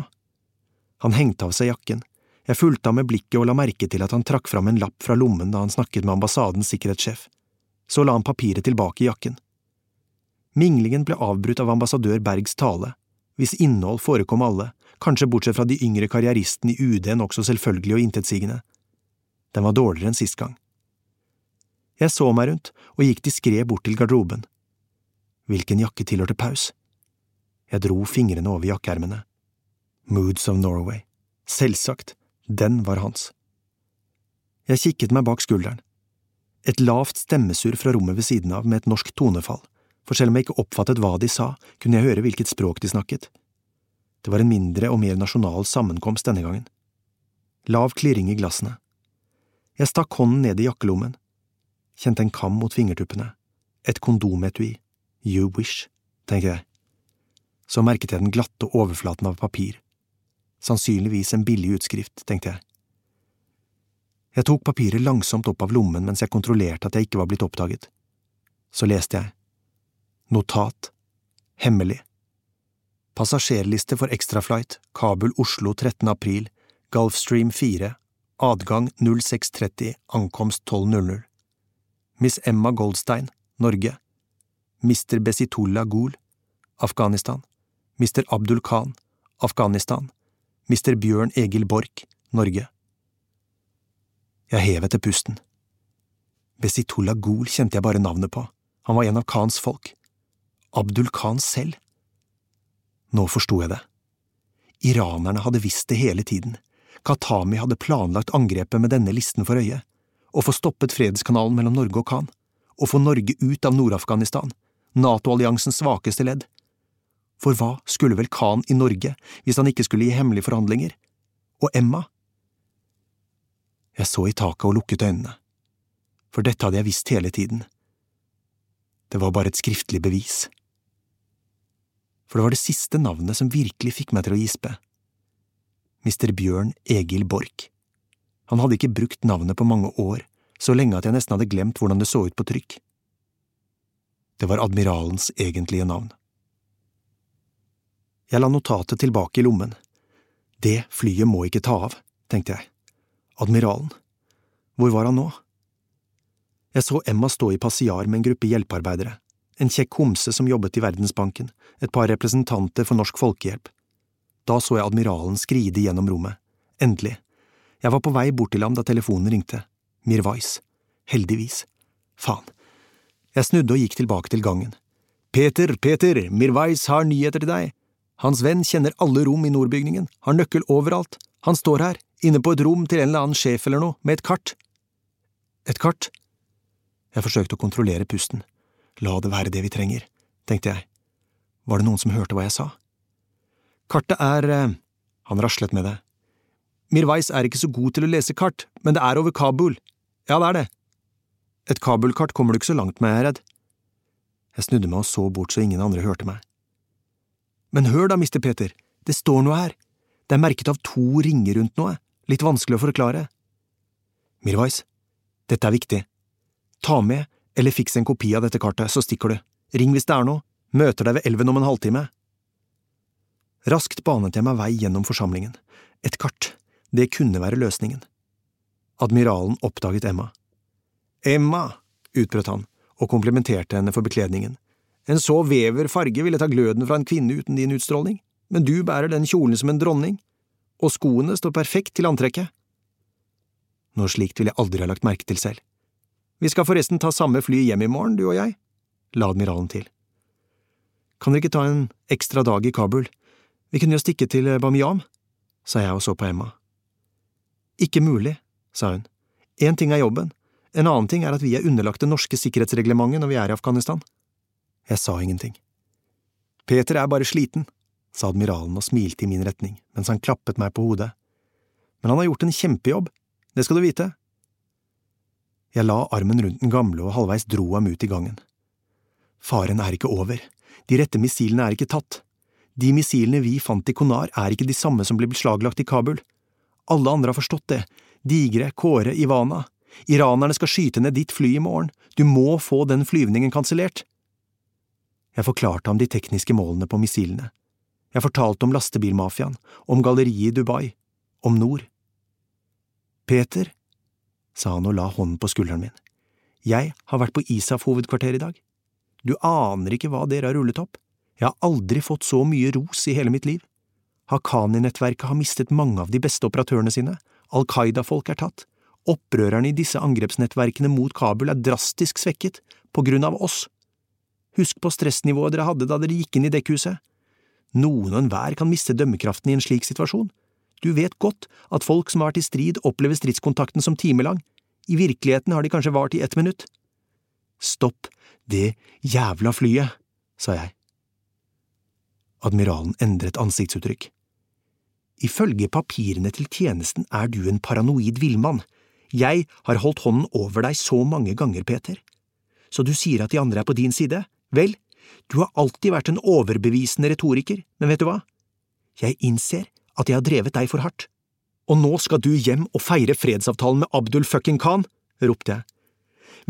Han hengte av seg jakken. Jeg fulgte ham med blikket og la merke til at han trakk fram en lapp fra lommen da han snakket med ambassadens sikkerhetssjef. Så la han papiret tilbake i jakken. Minglingen ble avbrutt av ambassadør Bergs tale, hvis innhold forekom alle, kanskje bortsett fra de yngre karrieristene i UD nokså selvfølgelig og intetsigende. Den var dårligere enn sist gang. Jeg så meg rundt og gikk diskré bort til garderoben. Hvilken jakke tilhørte Paus? Jeg dro fingrene over jakkeermene. Moods of Norway. Selvsagt, den var hans. Jeg kikket meg bak skulderen. Et lavt stemmesurr fra rommet ved siden av med et norsk tonefall for selv om jeg ikke oppfattet hva de sa, kunne jeg høre hvilket språk de snakket. Det var en mindre og mer nasjonal sammenkomst denne gangen. Lav klirring i glassene. Jeg stakk hånden ned i jakkelommen, kjente en kam mot fingertuppene, et kondometui, you wish, tenkte jeg. Så merket jeg den glatte overflaten av papir. Sannsynligvis en billig utskrift, tenkte jeg. Jeg tok papiret langsomt opp av lommen mens jeg kontrollerte at jeg ikke var blitt oppdaget. Så leste jeg. Notat. Hemmelig. Passasjerliste for ekstraflight Kabul–Oslo 13. april, Gulfstream 4, adgang 06.30, ankomst 12.00. Miss Emma Goldstein, Norge. Mr. Besitullah Gul, Afghanistan. Mr. Abdul Khan, Afghanistan. Mr. Bjørn Egil Borch, Norge. Jeg hev etter pusten. Besitullah Gul kjente jeg bare navnet på, han var en av Khans folk. Abdul Khan selv. Nå forsto jeg det. Iranerne hadde visst det hele tiden. Khatami hadde planlagt angrepet med denne listen for øye. Å få stoppet fredskanalen mellom Norge og Khan. Å få Norge ut av Nord-Afghanistan. NATO-alliansens svakeste ledd. For hva skulle vel Khan i Norge hvis han ikke skulle gi hemmelige forhandlinger? Og Emma? Jeg så i taket og lukket øynene. For dette hadde jeg visst hele tiden. Det var bare et skriftlig bevis. For det var det siste navnet som virkelig fikk meg til å gispe. Mr. Bjørn Egil Borch. Han hadde ikke brukt navnet på mange år, så lenge at jeg nesten hadde glemt hvordan det så ut på trykk. Det var admiralens egentlige navn. Jeg la notatet tilbake i lommen. Det flyet må ikke ta av, tenkte jeg. Admiralen. Hvor var han nå? Jeg så Emma stå i passiar med en gruppe hjelpearbeidere, en kjekk homse som jobbet i Verdensbanken, et par representanter for Norsk Folkehjelp. Da så jeg admiralen skride gjennom rommet. Endelig. Jeg var på vei bort til ham da telefonen ringte. Mirwais. Heldigvis. Faen. Jeg snudde og gikk tilbake til gangen. Peter, Peter, Mirwais har nyheter til deg. Hans venn kjenner alle rom i nordbygningen, har nøkkel overalt. Han står her, inne på et rom til en eller annen sjef eller noe, med et kart. Et kart? Jeg forsøkte å kontrollere pusten. La det være det vi trenger, tenkte jeg. Var det noen som hørte hva jeg sa? Kartet er… Eh, han raslet med det. Mirwais er ikke så god til å lese kart, men det er over Kabul. Ja, det er det. Et Kabul-kart kommer du ikke så langt med, jeg er redd. Jeg snudde meg og så bort så ingen andre hørte meg. Men hør da, mister Peter, det står noe her. Det er merket av to ringer rundt noe, litt vanskelig å forklare. Mirwais, dette er viktig. Ta med eller fiks en kopi av dette kartet, så stikker du. Ring hvis det er noe. Møter deg ved elven om en halvtime. Raskt banet jeg meg vei gjennom forsamlingen. Et kart. Det kunne være løsningen. Admiralen oppdaget Emma. Emma, utbrøt han og komplimenterte henne for bekledningen. En så vever farge ville ta gløden fra en kvinne uten din utstråling, men du bærer den kjolen som en dronning, og skoene står perfekt til antrekket. Noe slikt ville jeg aldri ha lagt merke til selv. Vi skal forresten ta samme fly hjem i morgen, du og jeg, la admiralen til. Kan dere ikke ta en ekstra dag i Kabul, vi kunne jo stikke til Bamiyam, sa jeg og så på Emma. Ikke mulig, sa hun. Én ting er jobben, en annen ting er at vi er underlagt det norske sikkerhetsreglementet når vi er i Afghanistan. Jeg sa ingenting. Peter er bare sliten, sa admiralen og smilte i min retning mens han klappet meg på hodet. Men han har gjort en kjempejobb, det skal du vite. Jeg la armen rundt den gamle og halvveis dro ham ut i gangen. Faren er ikke over, de rette missilene er ikke tatt. De missilene vi fant i Konar er ikke de samme som ble beslaglagt i Kabul. Alle andre har forstått det, Digre, Kåre, Ivana. Iranerne skal skyte ned ditt fly i morgen, du må få den flyvningen kansellert. Jeg forklarte ham de tekniske målene på missilene. Jeg fortalte om lastebilmafiaen, om galleriet i Dubai, om Nord. Peter, sa han og la hånden på skulderen min, jeg har vært på ISAF-hovedkvarteret i dag. Du aner ikke hva dere har rullet opp. Jeg har aldri fått så mye ros i hele mitt liv. Haqqani-nettverket har mistet mange av de beste operatørene sine, Al Qaida-folk er tatt, opprørerne i disse angrepsnettverkene mot Kabul er drastisk svekket på grunn av oss. Husk på stressnivået dere hadde da dere gikk inn i dekkhuset. Noen og enhver kan miste dømmekraften i en slik situasjon. Du vet godt at folk som har vært i strid, opplever stridskontakten som timelang. I virkeligheten har de kanskje vart i ett minutt. Stopp det jævla flyet, sa jeg. Admiralen endret ansiktsuttrykk. Ifølge papirene til tjenesten er du en paranoid villmann. Jeg har holdt hånden over deg så mange ganger, Peter. Så du sier at de andre er på din side? Vel, du har alltid vært en overbevisende retoriker, men vet du hva? Jeg innser at jeg har drevet deg for hardt. Og nå skal du hjem og feire fredsavtalen med Abdul fucking Khan, ropte jeg.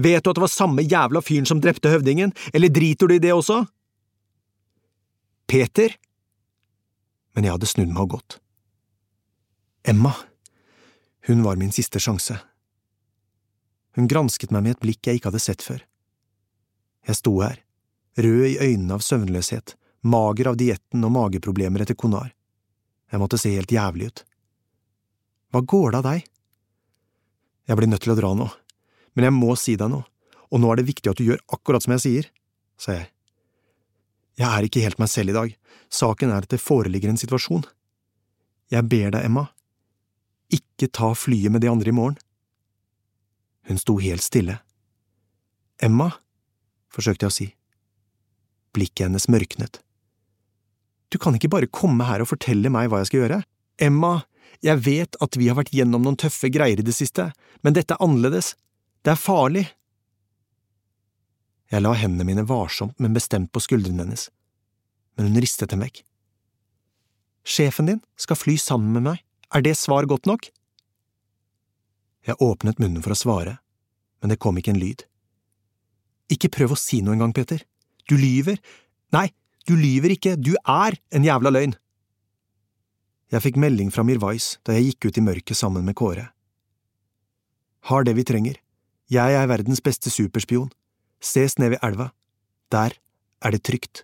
Vet du at det var samme jævla fyren som drepte høvdingen, eller driter du i det også? Peter, men jeg hadde snudd meg og gått. Emma, hun var min siste sjanse. Hun gransket meg med et blikk jeg ikke hadde sett før. Jeg sto her, rød i øynene av søvnløshet, mager av dietten og mageproblemer etter konar. Jeg måtte se helt jævlig ut. Hva går det av deg? Jeg blir nødt til å dra nå, men jeg må si deg noe, og nå er det viktig at du gjør akkurat som jeg sier, sa jeg. Jeg er ikke helt meg selv i dag, saken er at det foreligger en situasjon. Jeg ber deg, Emma, ikke ta flyet med de andre i morgen. Hun sto helt stille. Emma, forsøkte jeg å si. Blikket hennes mørknet. Du kan ikke bare komme her og fortelle meg hva jeg skal gjøre. Emma, jeg vet at vi har vært gjennom noen tøffe greier i det siste, men dette er annerledes. Det er farlig. Jeg la hendene mine varsomt, men bestemt på skuldrene hennes, men hun ristet dem vekk. Sjefen din skal fly sammen med meg, er det svar godt nok? Jeg åpnet munnen for å svare, men det kom ikke en lyd. Ikke prøv å si noe engang, Peter. Du lyver. Nei, du lyver ikke, du er en jævla løgn. Jeg fikk melding fra Mirwais da jeg gikk ut i mørket sammen med Kåre. Har det vi trenger. Jeg er verdens beste superspion. Ses nede ved elva. Der er det trygt.